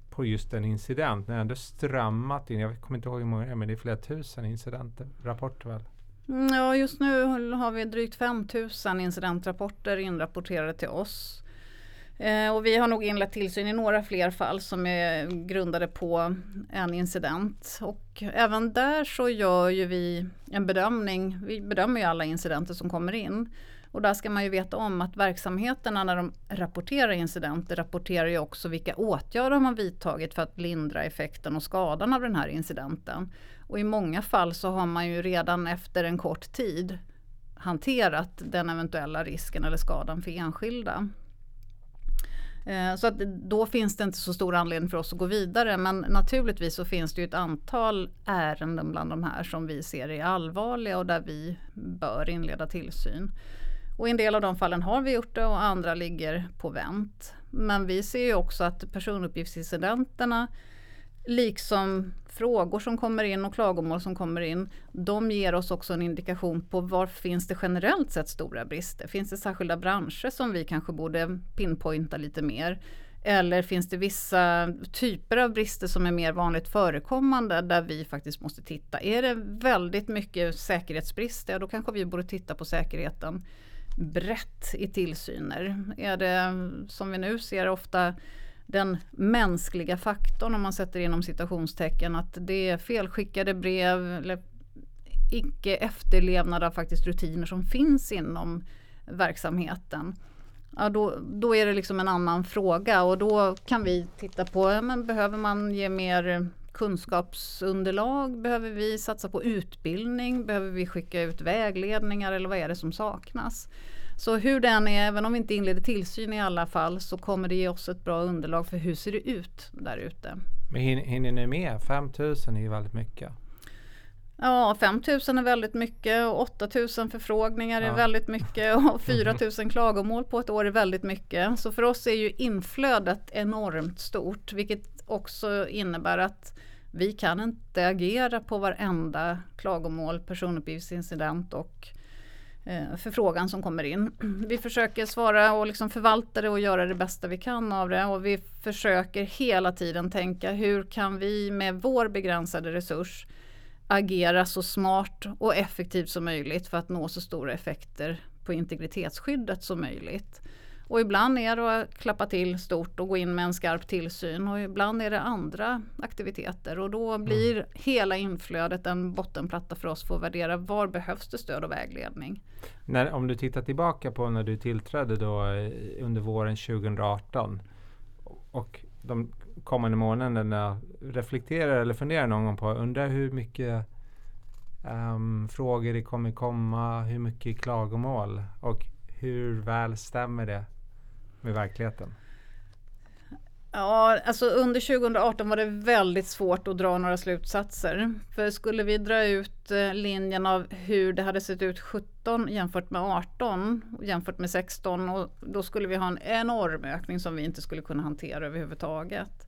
på just en incident. När det ändå strömmat in, jag kommer inte ihåg hur många men det är flera tusen incidenter, rapporter väl? Mm, ja, just nu har vi drygt 5000 incidentrapporter inrapporterade till oss. Eh, och vi har nog inlett tillsyn i några fler fall som är grundade på en incident. Och även där så gör ju vi en bedömning. Vi bedömer ju alla incidenter som kommer in. Och där ska man ju veta om att verksamheterna när de rapporterar incidenter rapporterar ju också vilka åtgärder man vidtagit för att lindra effekten och skadan av den här incidenten. Och i många fall så har man ju redan efter en kort tid hanterat den eventuella risken eller skadan för enskilda. Eh, så att då finns det inte så stor anledning för oss att gå vidare. Men naturligtvis så finns det ju ett antal ärenden bland de här som vi ser är allvarliga och där vi bör inleda tillsyn. Och i en del av de fallen har vi gjort det och andra ligger på vänt. Men vi ser ju också att personuppgiftsincidenterna liksom frågor som kommer in och klagomål som kommer in, de ger oss också en indikation på var finns det generellt sett stora brister? Finns det särskilda branscher som vi kanske borde pinpointa lite mer? Eller finns det vissa typer av brister som är mer vanligt förekommande där vi faktiskt måste titta? Är det väldigt mycket säkerhetsbrister, ja då kanske vi borde titta på säkerheten brett i tillsyner. Är det som vi nu ser ofta den mänskliga faktorn om man sätter inom citationstecken att det är felskickade brev eller icke efterlevnad av faktiskt rutiner som finns inom verksamheten. Ja, då, då är det liksom en annan fråga och då kan vi titta på, ja, men behöver man ge mer kunskapsunderlag? Behöver vi satsa på utbildning? Behöver vi skicka ut vägledningar eller vad är det som saknas? Så hur den är, även om vi inte inleder tillsyn i alla fall, så kommer det ge oss ett bra underlag för hur ser det ut där ute. Men hinner ni med? 5000 är ju väldigt mycket. Ja, 5000 är väldigt mycket och 8000 förfrågningar ja. är väldigt mycket och 4000 klagomål på ett år är väldigt mycket. Så för oss är ju inflödet enormt stort, vilket också innebär att vi kan inte agera på varenda klagomål, personuppgiftsincident och eh, förfrågan som kommer in. Vi försöker svara och liksom förvalta det och göra det bästa vi kan av det och vi försöker hela tiden tänka hur kan vi med vår begränsade resurs agera så smart och effektivt som möjligt för att nå så stora effekter på integritetsskyddet som möjligt. Och ibland är det att klappa till stort och gå in med en skarp tillsyn och ibland är det andra aktiviteter och då blir mm. hela inflödet en bottenplatta för oss för att värdera var behövs det stöd och vägledning. När, om du tittar tillbaka på när du tillträdde då eh, under våren 2018 och de kommande månaderna reflekterar eller funderar någon gång på, undrar hur mycket um, frågor det kommer komma, hur mycket klagomål och hur väl stämmer det med verkligheten? Ja, alltså under 2018 var det väldigt svårt att dra några slutsatser. För skulle vi dra ut eh, linjen av hur det hade sett ut 17 jämfört med 18 jämfört med 16 och då skulle vi ha en enorm ökning som vi inte skulle kunna hantera överhuvudtaget.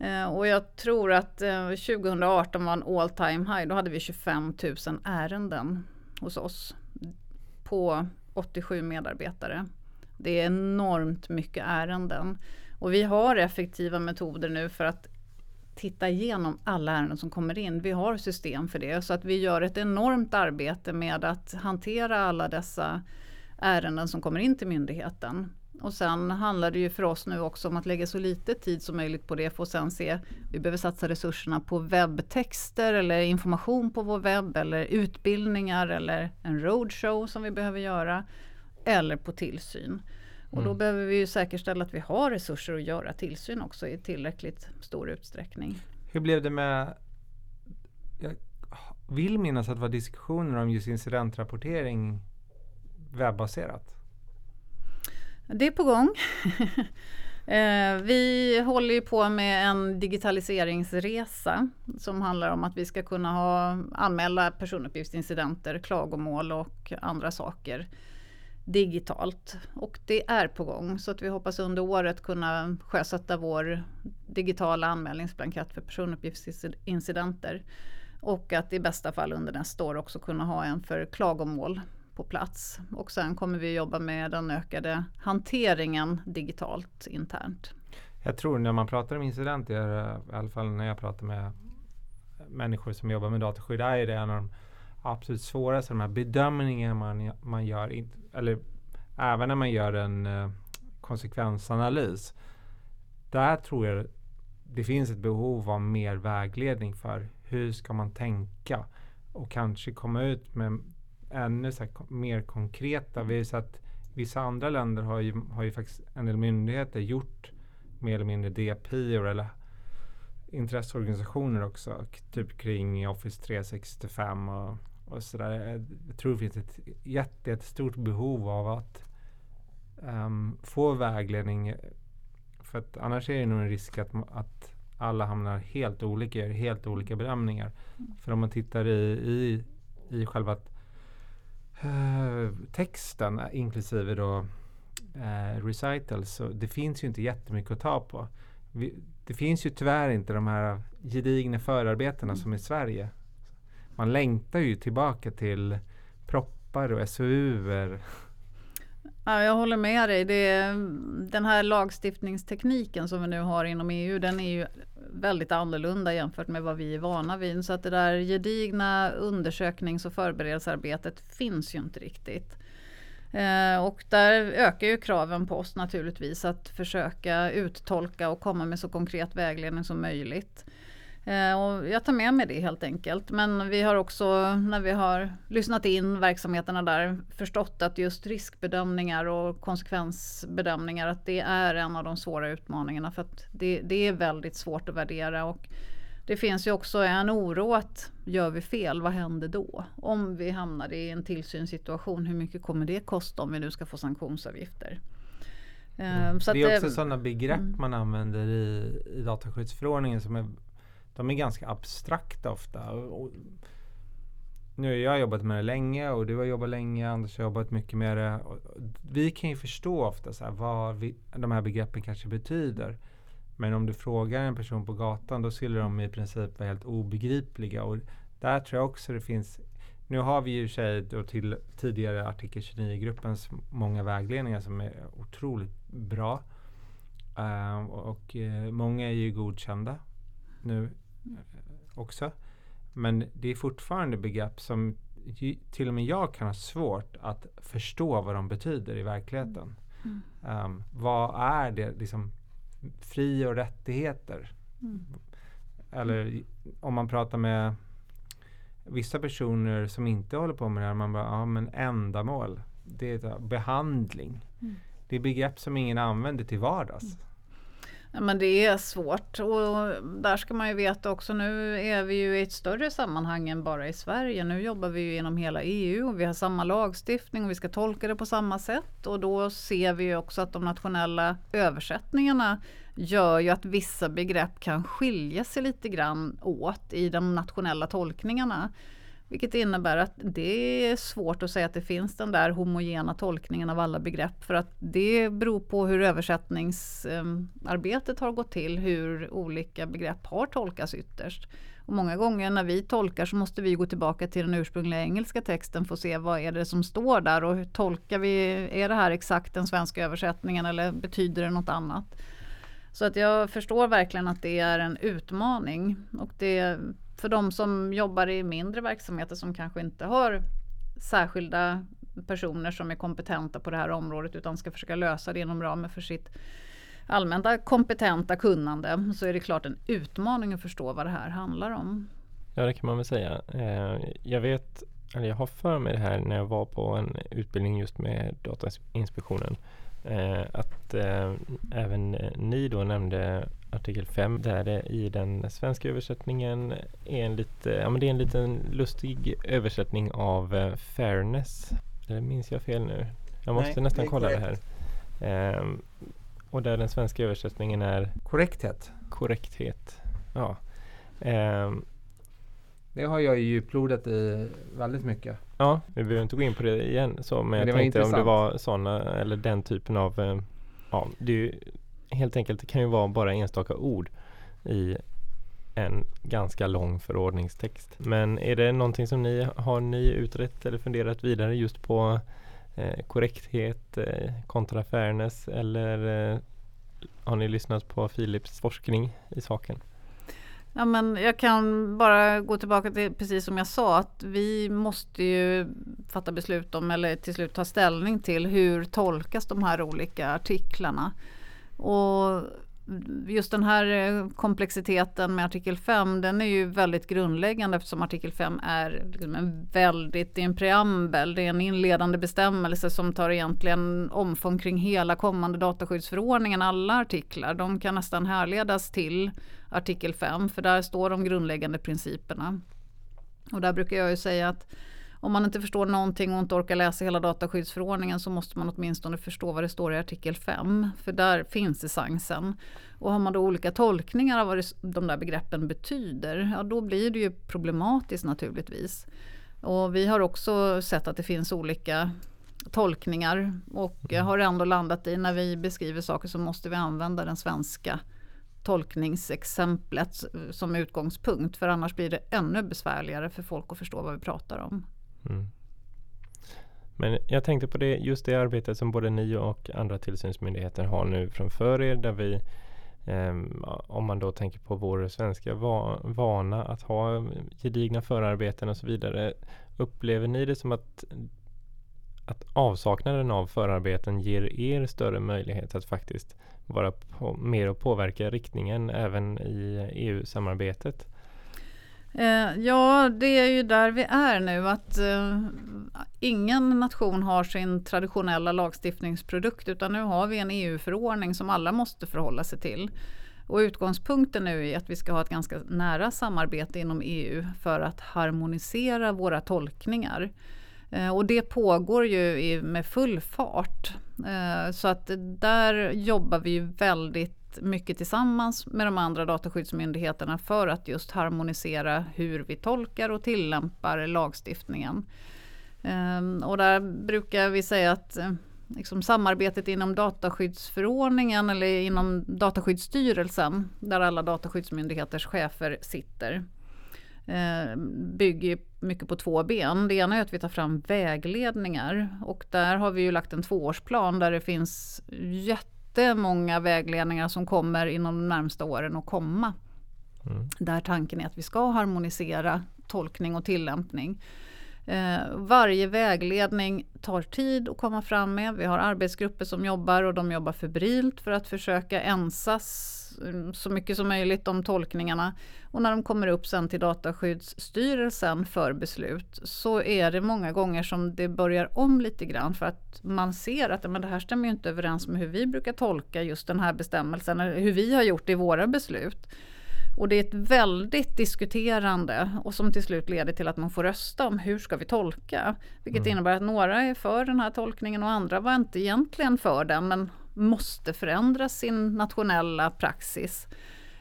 Eh, och jag tror att eh, 2018 var en all time high. Då hade vi 25 000 ärenden hos oss på 87 medarbetare. Det är enormt mycket ärenden. Och vi har effektiva metoder nu för att titta igenom alla ärenden som kommer in. Vi har system för det så att vi gör ett enormt arbete med att hantera alla dessa ärenden som kommer in till myndigheten. Och sen handlar det ju för oss nu också om att lägga så lite tid som möjligt på det för att sen se, vi behöver satsa resurserna på webbtexter eller information på vår webb eller utbildningar eller en roadshow som vi behöver göra eller på tillsyn. Och då mm. behöver vi ju säkerställa att vi har resurser att göra tillsyn också i tillräckligt stor utsträckning. Hur blev det med jag vill minnas att det var diskussioner om just incidentrapportering webbaserat. Det är på gång. Eh, vi håller ju på med en digitaliseringsresa som handlar om att vi ska kunna ha, anmäla personuppgiftsincidenter, klagomål och andra saker digitalt. Och det är på gång så att vi hoppas under året kunna sjösätta vår digitala anmälningsblankett för personuppgiftsincidenter. Och att i bästa fall under nästa år också kunna ha en för klagomål på plats. Och sen kommer vi jobba med den ökade hanteringen digitalt internt. Jag tror när man pratar om incidenter, i alla fall när jag pratar med människor som jobbar med dataskydd, är det en av de absolut svåraste, de här bedömningarna man, man gör, eller även när man gör en eh, konsekvensanalys. Där tror jag det finns ett behov av mer vägledning för hur ska man tänka och kanske komma ut med ännu så mer konkreta. Vi har sett vissa andra länder har ju, har ju faktiskt en del myndigheter gjort mer eller mindre DPI eller intresseorganisationer också. Typ kring Office 365 och, och sådär. Jag tror det finns ett jätte, jättestort behov av att um, få vägledning. För att annars är det nog en risk att, att alla hamnar helt olika, gör helt olika bedömningar. Mm. För om man tittar i, i, i själva uh, texten, inklusive då uh, recitals, så det finns ju inte jättemycket att ta på. Vi, det finns ju tyvärr inte de här gedigna förarbetena mm. som i Sverige. Man längtar ju tillbaka till proppar och SOUer. Ja, jag håller med dig. Det, den här lagstiftningstekniken som vi nu har inom EU, den är ju väldigt annorlunda jämfört med vad vi är vana vid. Så att det där gedigna undersöknings och förberedelsearbetet finns ju inte riktigt. Eh, och där ökar ju kraven på oss naturligtvis att försöka uttolka och komma med så konkret vägledning som möjligt. Eh, och jag tar med mig det helt enkelt. Men vi har också när vi har lyssnat in verksamheterna där förstått att just riskbedömningar och konsekvensbedömningar att det är en av de svåra utmaningarna för att det, det är väldigt svårt att värdera. Och det finns ju också en oro att gör vi fel, vad händer då? Om vi hamnar i en tillsynssituation, hur mycket kommer det kosta om vi nu ska få sanktionsavgifter? Mm. det är också sådana begrepp mm. man använder i, i dataskyddsförordningen som är de är ganska abstrakta ofta. Och, nu har jag jobbat med det länge och du har jobbat länge, Anders har jobbat mycket med det. Och, vi kan ju förstå ofta så här, vad vi, de här begreppen kanske betyder. Men om du frågar en person på gatan då skulle de i princip vara helt obegripliga. Och där tror jag också det finns nu har vi ju sig då till tidigare artikel 29-gruppens många vägledningar som är otroligt bra. Uh, och uh, många är ju godkända nu också. Men det är fortfarande begrepp som till och med jag kan ha svårt att förstå vad de betyder i verkligheten. Mm. Um, vad är det, liksom fri och rättigheter? Mm. Eller om man pratar med vissa personer som inte håller på med det här, man bara, ja men ändamål, det är behandling. Mm. Det är begrepp som ingen använder till vardags. Men det är svårt och där ska man ju veta också nu är vi ju i ett större sammanhang än bara i Sverige. Nu jobbar vi ju inom hela EU och vi har samma lagstiftning och vi ska tolka det på samma sätt och då ser vi ju också att de nationella översättningarna gör ju att vissa begrepp kan skilja sig lite grann åt i de nationella tolkningarna. Vilket innebär att det är svårt att säga att det finns den där homogena tolkningen av alla begrepp för att det beror på hur översättningsarbetet har gått till, hur olika begrepp har tolkats ytterst. Och många gånger när vi tolkar så måste vi gå tillbaka till den ursprungliga engelska texten för att se vad är det som står där och hur tolkar vi, är det här exakt den svenska översättningen eller betyder det något annat? Så att jag förstår verkligen att det är en utmaning och det för de som jobbar i mindre verksamheter som kanske inte har särskilda personer som är kompetenta på det här området utan ska försöka lösa det inom ramen för sitt allmänna kompetenta kunnande så är det klart en utmaning att förstå vad det här handlar om. Ja det kan man väl säga. Eh, jag vet, eller jag har för mig det här när jag var på en utbildning just med Datainspektionen eh, att eh, även ni då nämnde artikel 5 där det i den svenska översättningen är en, lite, ja, men det är en liten lustig översättning av eh, fairness. Eller minns jag fel nu? Jag måste Nej, nästan kolla det här. Eh, och där den svenska översättningen är Korrekthet. korrekthet. Ja. Eh, Det har jag ju djuplodat i väldigt mycket. ja, vi behöver inte gå in på det igen så, men, Men jag det tänkte om det var sådana eller den typen av eh, Ja, det är ju, helt enkelt det kan ju vara bara enstaka ord i en ganska lång förordningstext. Men är det någonting som ni har ni utrett eller funderat vidare just på eh, korrekthet eh, kontra fairness eller eh, har ni lyssnat på Philips forskning i saken? Ja, men jag kan bara gå tillbaka till precis som jag sa att vi måste ju fatta beslut om eller till slut ta ställning till hur tolkas de här olika artiklarna. Och just den här eh, komplexiteten med artikel 5 den är ju väldigt grundläggande eftersom artikel 5 är liksom en väldigt, det är en preambel, det är en inledande bestämmelse som tar egentligen omfång kring hela kommande dataskyddsförordningen, alla artiklar. De kan nästan härledas till artikel 5 för där står de grundläggande principerna. Och där brukar jag ju säga att om man inte förstår någonting och inte orkar läsa hela dataskyddsförordningen så måste man åtminstone förstå vad det står i artikel 5. För där finns essensen. Och har man då olika tolkningar av vad det, de där begreppen betyder, ja då blir det ju problematiskt naturligtvis. Och vi har också sett att det finns olika tolkningar och jag har ändå landat i när vi beskriver saker så måste vi använda den svenska tolkningsexemplet som utgångspunkt för annars blir det ännu besvärligare för folk att förstå vad vi pratar om. Mm. Men jag tänkte på det, just det arbetet som både ni och andra tillsynsmyndigheter har nu framför er där vi ehm, om man då tänker på vår svenska va vana att ha gedigna förarbeten och så vidare. Upplever ni det som att, att avsaknaden av förarbeten ger er större möjlighet att faktiskt vara på, mer och påverka riktningen även i EU-samarbetet? Eh, ja, det är ju där vi är nu. Att eh, ingen nation har sin traditionella lagstiftningsprodukt utan nu har vi en EU-förordning som alla måste förhålla sig till. Och utgångspunkten nu är att vi ska ha ett ganska nära samarbete inom EU för att harmonisera våra tolkningar. Eh, och det pågår ju med full fart. Eh, så att där jobbar vi ju väldigt mycket tillsammans med de andra dataskyddsmyndigheterna för att just harmonisera hur vi tolkar och tillämpar lagstiftningen. Ehm, och där brukar vi säga att eh, liksom samarbetet inom dataskyddsförordningen eller inom dataskyddsstyrelsen där alla dataskyddsmyndigheters chefer sitter eh, bygger mycket på två ben. Det ena är att vi tar fram vägledningar och där har vi ju lagt en tvåårsplan där det finns jättemånga vägledningar som kommer inom de närmsta åren att komma. Mm. Där tanken är att vi ska harmonisera tolkning och tillämpning. Eh, varje vägledning tar tid att komma fram med. Vi har arbetsgrupper som jobbar och de jobbar febrilt för att försöka ensas så mycket som möjligt om tolkningarna. Och när de kommer upp sen till Dataskyddsstyrelsen för beslut så är det många gånger som det börjar om lite grann för att man ser att men det här stämmer inte överens med hur vi brukar tolka just den här bestämmelsen eller hur vi har gjort i våra beslut. Och det är ett väldigt diskuterande och som till slut leder till att man får rösta om hur ska vi tolka. Vilket Mm. innebär att några är för den här tolkningen och andra var inte egentligen för den men måste förändra sin nationella praxis.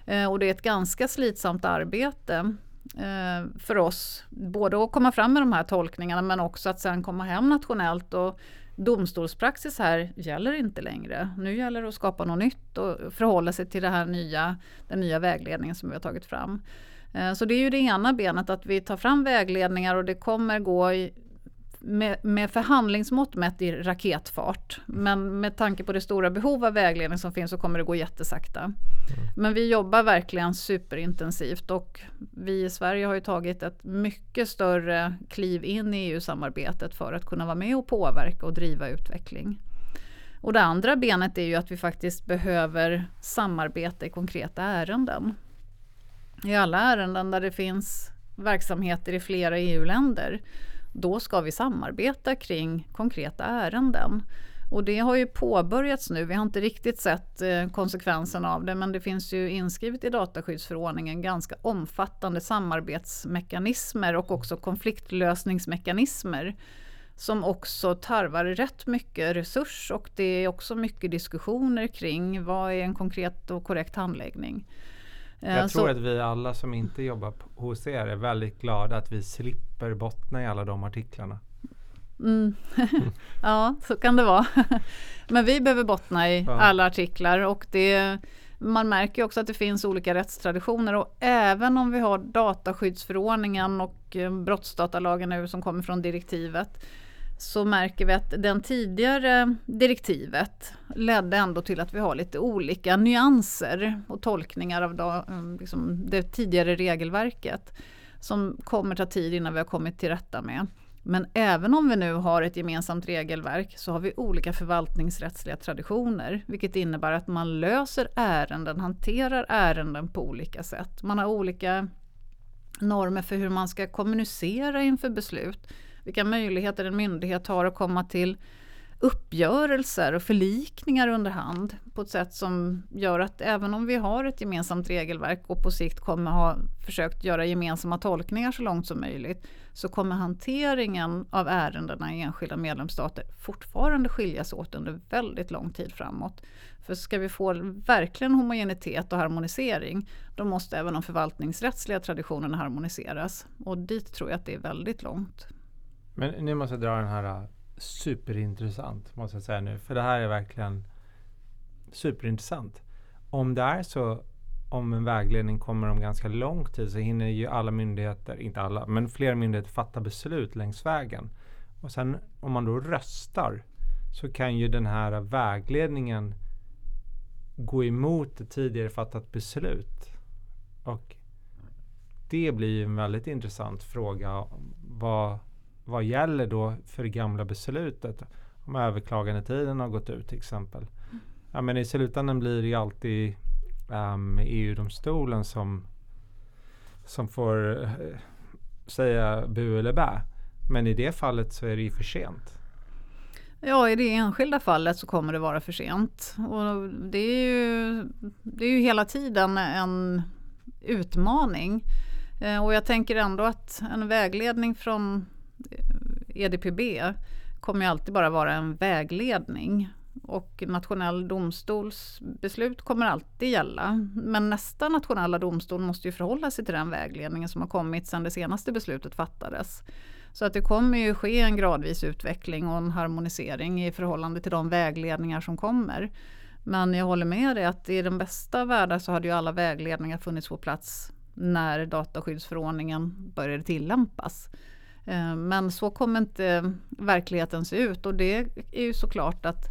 Eh, och det är ett ganska slitsamt arbete eh, för oss. Både att komma fram med de här tolkningarna men också att sen komma hem nationellt och domstolspraxis här gäller inte längre. Nu gäller det att skapa något nytt och förhålla sig till det här nya, den nya vägledningen som vi har tagit fram. Eh, så det är ju det ena benet att vi tar fram vägledningar och det kommer gå i, med, med förhandlingsmått mätt i raketfart. Men med tanke på det stora behov av vägledning som finns så kommer det gå jättesakta. Men vi jobbar verkligen superintensivt och vi i Sverige har ju tagit ett mycket större kliv in i EU-samarbetet för att kunna vara med och påverka och driva utveckling. Och det andra benet är ju att vi faktiskt behöver samarbeta i konkreta ärenden. I alla ärenden där det finns verksamheter i flera EU-länder, då ska vi samarbeta kring konkreta ärenden. Och det har ju påbörjats nu. Vi har inte riktigt sett eh, konsekvenserna av det men det finns ju inskrivet i dataskyddsförordningen ganska omfattande samarbetsmekanismer och också konfliktlösningsmekanismer som också tarvar rätt mycket resurs och det är också mycket diskussioner kring vad är en konkret och korrekt handläggning. Eh, Jag tror så, att vi alla som inte jobbar hos er är väldigt glada att vi slipper bottna i alla de artiklarna. Mm. ja, så kan det vara. Men vi behöver bottna i ja. alla artiklar och det man märker också att det finns olika rättstraditioner och även om vi har dataskyddsförordningen och eh, brottsdatalagen nu som kommer från direktivet så märker vi att den tidigare direktivet ledde ändå till att vi har lite olika nyanser och tolkningar av mm, liksom det tidigare regelverket som kommer ta tid innan vi har kommit till rätta med. Men även om vi nu har ett gemensamt regelverk så har vi olika förvaltningsrättsliga traditioner, vilket innebär att man löser ärenden, hanterar ärenden på olika sätt. Man har olika normer för hur man ska kommunicera inför beslut, vilka möjligheter en myndighet har att komma till uppgörelser och förlikningar under hand på ett sätt som gör att även om vi har ett gemensamt regelverk och på sikt kommer ha försökt göra gemensamma tolkningar så långt som möjligt så kommer hanteringen av ärendena i enskilda medlemsstater fortfarande skiljas åt under väldigt lång tid framåt. För ska vi få verkligen homogenitet och harmonisering då måste även de förvaltningsrättsliga traditionerna harmoniseras och dit tror jag att det är väldigt långt. Men nu måste jag dra den här äh, superintressant måste jag säga nu. För det här är verkligen superintressant. Om det är så om en vägledning kommer om ganska lång tid så hinner ju alla myndigheter, inte alla, men fler myndigheter fatta beslut längs vägen. Och sen om man då röstar så kan ju den här vägledningen gå emot ett tidigare fattat beslut. Och det blir ju en väldigt intressant fråga. Vad, vad gäller då för det gamla beslutet? Om överklagandetiden har gått ut till exempel. Ja, men i slutändan blir det ju alltid um, EU-domstolen som, som får uh, säga bu eller bä. Men i det fallet så är det ju för sent. Ja, i det enskilda fallet så kommer det vara för sent. Och det är ju, det är ju hela tiden en utmaning. Eh, och jag tänker ändå att en vägledning från EDPB kommer ju alltid bara vara en vägledning. Och nationell domstols beslut kommer alltid gälla. Men nästa nationella domstol måste ju förhålla sig till den vägledningen som har kommit sedan det senaste beslutet fattades. Så att det kommer ju ske en gradvis utveckling och en harmonisering i förhållande till de vägledningar som kommer. Men jag håller med dig att i den bästa världen så hade ju alla vägledningar funnits på plats när dataskyddsförordningen började tillämpas. Eh, men så kommer inte verkligheten se ut och det är ju såklart att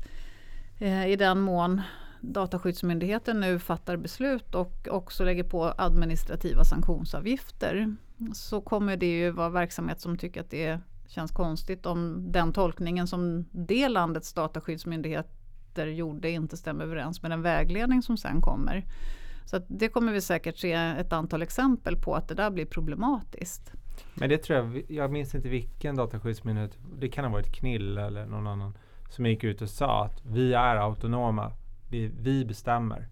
eh, i den mån Dataskyddsmyndigheten nu fattar beslut och också lägger på administrativa sanktionsavgifter så kommer det ju vara verksamhet som tycker att det känns konstigt om den tolkningen som det landets dataskyddsmyndigheter gjorde inte stämmer överens med den vägledning som sen kommer. Så det kommer vi säkert se ett antal exempel på att det där blir problematiskt. Men det tror jag, jag minns inte vilken dataskyddsmyndighet, det kan ha varit Knill eller någon annan, som gick ut och sa att vi är autonoma, vi, vi bestämmer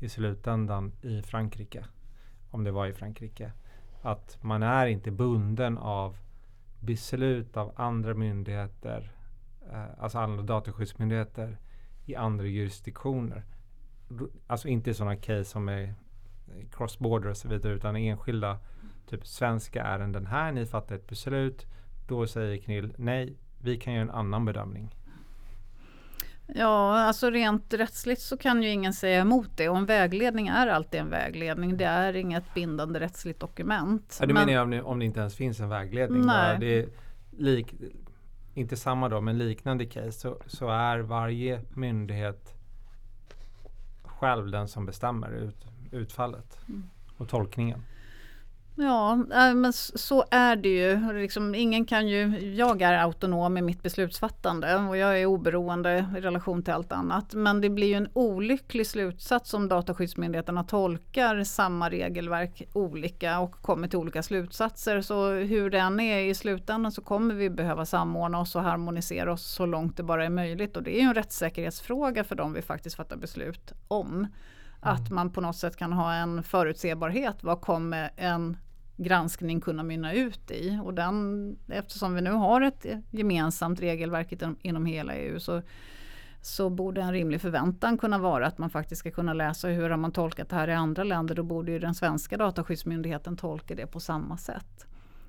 i slutändan i Frankrike, om det var i Frankrike, att man är inte bunden av beslut av andra myndigheter, eh, alltså andra dataskyddsmyndigheter i andra jurisdiktioner. Alltså inte sådana case som är cross-border och så vidare, utan enskilda typ svenska ärenden här, ni fattar ett beslut. Då säger Knill nej, vi kan göra en annan bedömning. Ja, alltså rent rättsligt så kan ju ingen säga emot det och en vägledning är alltid en vägledning. Det är inget bindande rättsligt dokument. Ja, det men, menar jag om det, om det inte ens finns en vägledning. Nej. Det är lik, inte samma då, men liknande case så, så är varje myndighet själv den som bestämmer ut, utfallet mm. och tolkningen. Ja, men så är det ju. Liksom, ingen kan ju, jag är autonom i mitt beslutsfattande och jag är oberoende i relation till allt annat. Men det blir ju en olycklig slutsats om Dataskyddsmyndigheterna tolkar samma regelverk olika och kommer till olika slutsatser. Så hur det än är i slutändan så kommer vi behöva samordna oss och harmonisera oss så långt det bara är möjligt. Och det är ju en rättssäkerhetsfråga för dem vi faktiskt fattar beslut om. Mm. Att man på något sätt kan ha en förutsebarhet. Vad kommer en granskning kunna mynna ut i. Och den, eftersom vi nu har ett gemensamt regelverk inom hela EU så, så borde en rimlig förväntan kunna vara att man faktiskt ska kunna läsa hur har man tolkat det här i andra länder. Då borde ju den svenska dataskyddsmyndigheten tolka det på samma sätt.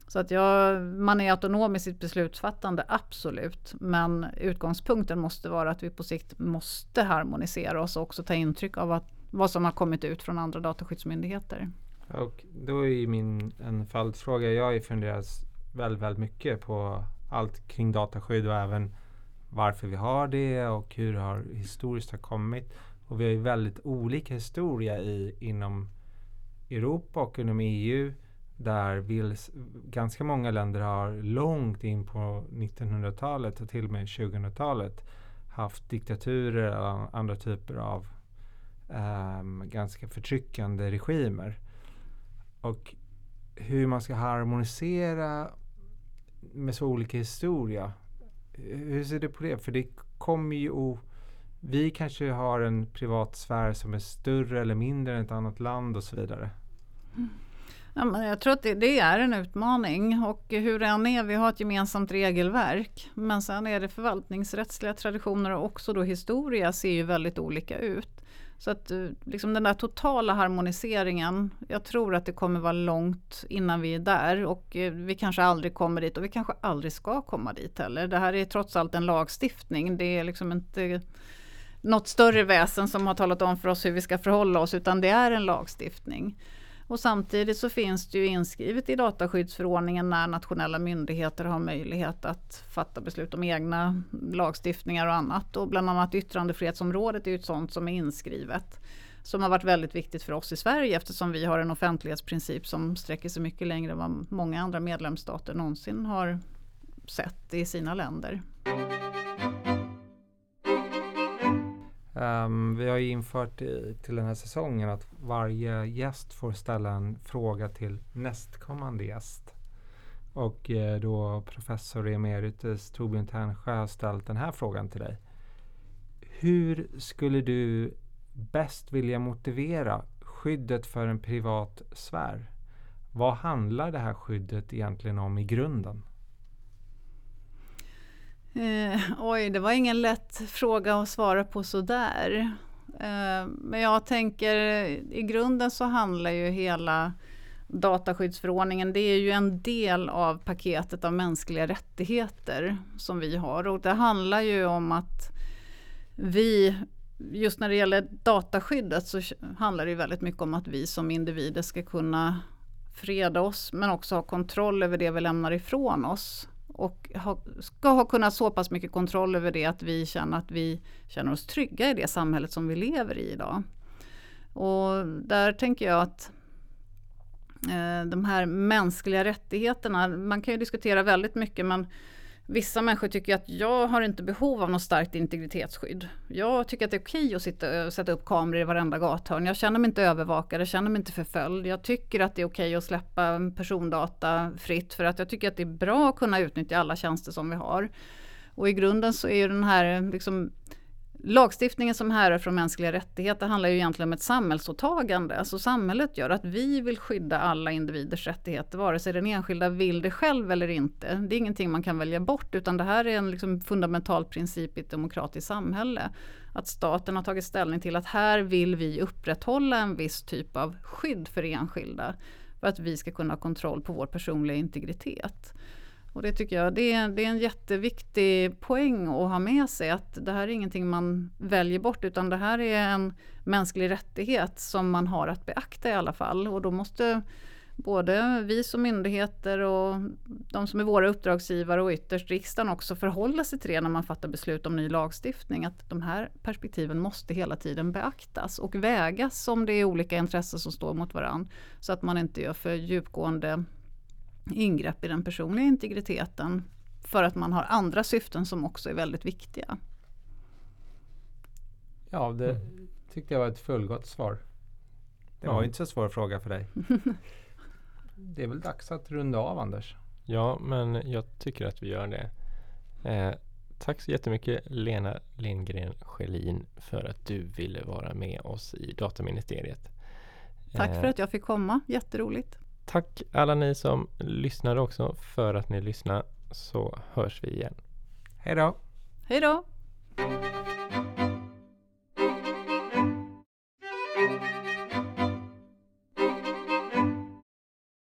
Så att jag, man är autonom i sitt beslutsfattande, absolut. Men utgångspunkten måste vara att vi på sikt måste harmonisera oss och också ta intryck av att, vad som har kommit ut från andra dataskyddsmyndigheter. Och då är min en följdfråga. Jag har funderat väldigt, väldigt mycket på allt kring dataskydd och även varför vi har det och hur det har historiskt har kommit. Och vi har ju väldigt olika historia i, inom Europa och inom EU där vill, ganska många länder har långt in på 1900-talet och till och med 2000-talet haft diktaturer eller andra typer av um, ganska förtryckande regimer. Och hur man ska harmonisera med så olika historia. Hur ser du på det? För det kommer ju vi kanske har en privat sfär som är större eller mindre än ett annat land och så vidare. Mm. Ja, men jag tror att det, det, är en utmaning och hur det än är, vi har ett gemensamt regelverk. Men sen är det förvaltningsrättsliga traditioner och också då historia ser ju väldigt olika ut. Så att eh, liksom den där totala harmoniseringen, jag tror att det kommer vara långt innan vi är där och eh, vi kanske aldrig kommer dit och vi kanske aldrig ska komma dit heller. Det här är trots allt en lagstiftning, det är liksom inte något större väsen som har talat om för oss hur vi ska förhålla oss utan det är en lagstiftning. Och samtidigt så finns det ju inskrivet i dataskyddsförordningen när nationella myndigheter har möjlighet att fatta beslut om egna lagstiftningar och annat. Och bland annat yttrandefrihetsområdet är ju ett sånt som är inskrivet. Som har varit väldigt viktigt för oss i Sverige eftersom vi har en offentlighetsprincip som sträcker sig mycket längre än vad många andra medlemsstater någonsin har sett i sina länder. Um, vi har ju infört i, till den här säsongen att varje gäst får ställa en fråga till nästkommande gäst. Och eh, då professor emeritus Torbjörn Ternsjö har ställt den här frågan till dig. Hur skulle du bäst vilja motivera skyddet för en privat sfär? Vad handlar det här skyddet egentligen om i grunden? Eh, oj, det var ingen lätt fråga att svara på sådär. Eh, men jag tänker i grunden så handlar ju hela dataskyddsförordningen, det är ju en del av paketet av mänskliga rättigheter som vi har och det handlar ju om att vi, just när det gäller dataskyddet så handlar det väldigt mycket om att vi som individer ska kunna freda oss men också ha kontroll över det vi lämnar ifrån oss och ha, ska ha kunnat så pass mycket kontroll över det att vi känner att vi känner oss trygga i det samhället som vi lever i idag. Och där tänker jag att eh, de här mänskliga rättigheterna, man kan ju diskutera väldigt mycket men Vissa människor tycker att jag har inte behov av något starkt integritetsskydd. Jag tycker att det är okej att sitta, sätta upp kameror i varenda gathörn. Jag känner mig inte övervakad, jag känner mig inte förföljd. Jag tycker att det är okej att släppa persondata fritt för att jag tycker att det är bra att kunna utnyttja alla tjänster som vi har. Och i grunden så är ju den här liksom, Lagstiftningen som härrör från mänskliga rättigheter handlar ju egentligen om ett samhällsåtagande. Alltså samhället gör att vi vill skydda alla individers rättigheter, vare sig den enskilda vill det själv eller inte. Det är ingenting man kan välja bort, utan det här är en liksom fundamental princip i ett demokratiskt samhälle. Att staten har tagit ställning till att här vill vi upprätthålla en viss typ av skydd för enskilda. För att vi ska kunna ha kontroll på vår personliga integritet. Och det tycker jag det är, det är en jätteviktig poäng att ha med sig att det här är ingenting man väljer bort utan det här är en mänsklig rättighet som man har att beakta i alla fall. Och då måste både vi som myndigheter och de som är våra uppdragsgivare och ytterst riksdagen också förhålla sig till det när man fattar beslut om ny lagstiftning. Att de här perspektiven måste hela tiden beaktas och vägas om det är olika intressen som står mot varandra. Så att man inte gör för djupgående ingrepp i den personliga integriteten för att man har andra syften som också är väldigt viktiga. Ja, det mm. tyckte jag var ett fullgott svar. Det var ja. inte så svår fråga för dig. det är väl dags att runda av Anders? Ja, men jag tycker att vi gör det. Eh, tack så jättemycket Lena Lindgren Schelin för att du ville vara med oss i Dataministeriet. Tack för eh, att jag fick komma, jätteroligt. Tack alla ni som lyssnade också för att ni lyssnade så hörs vi igen. Hej då! Hej då!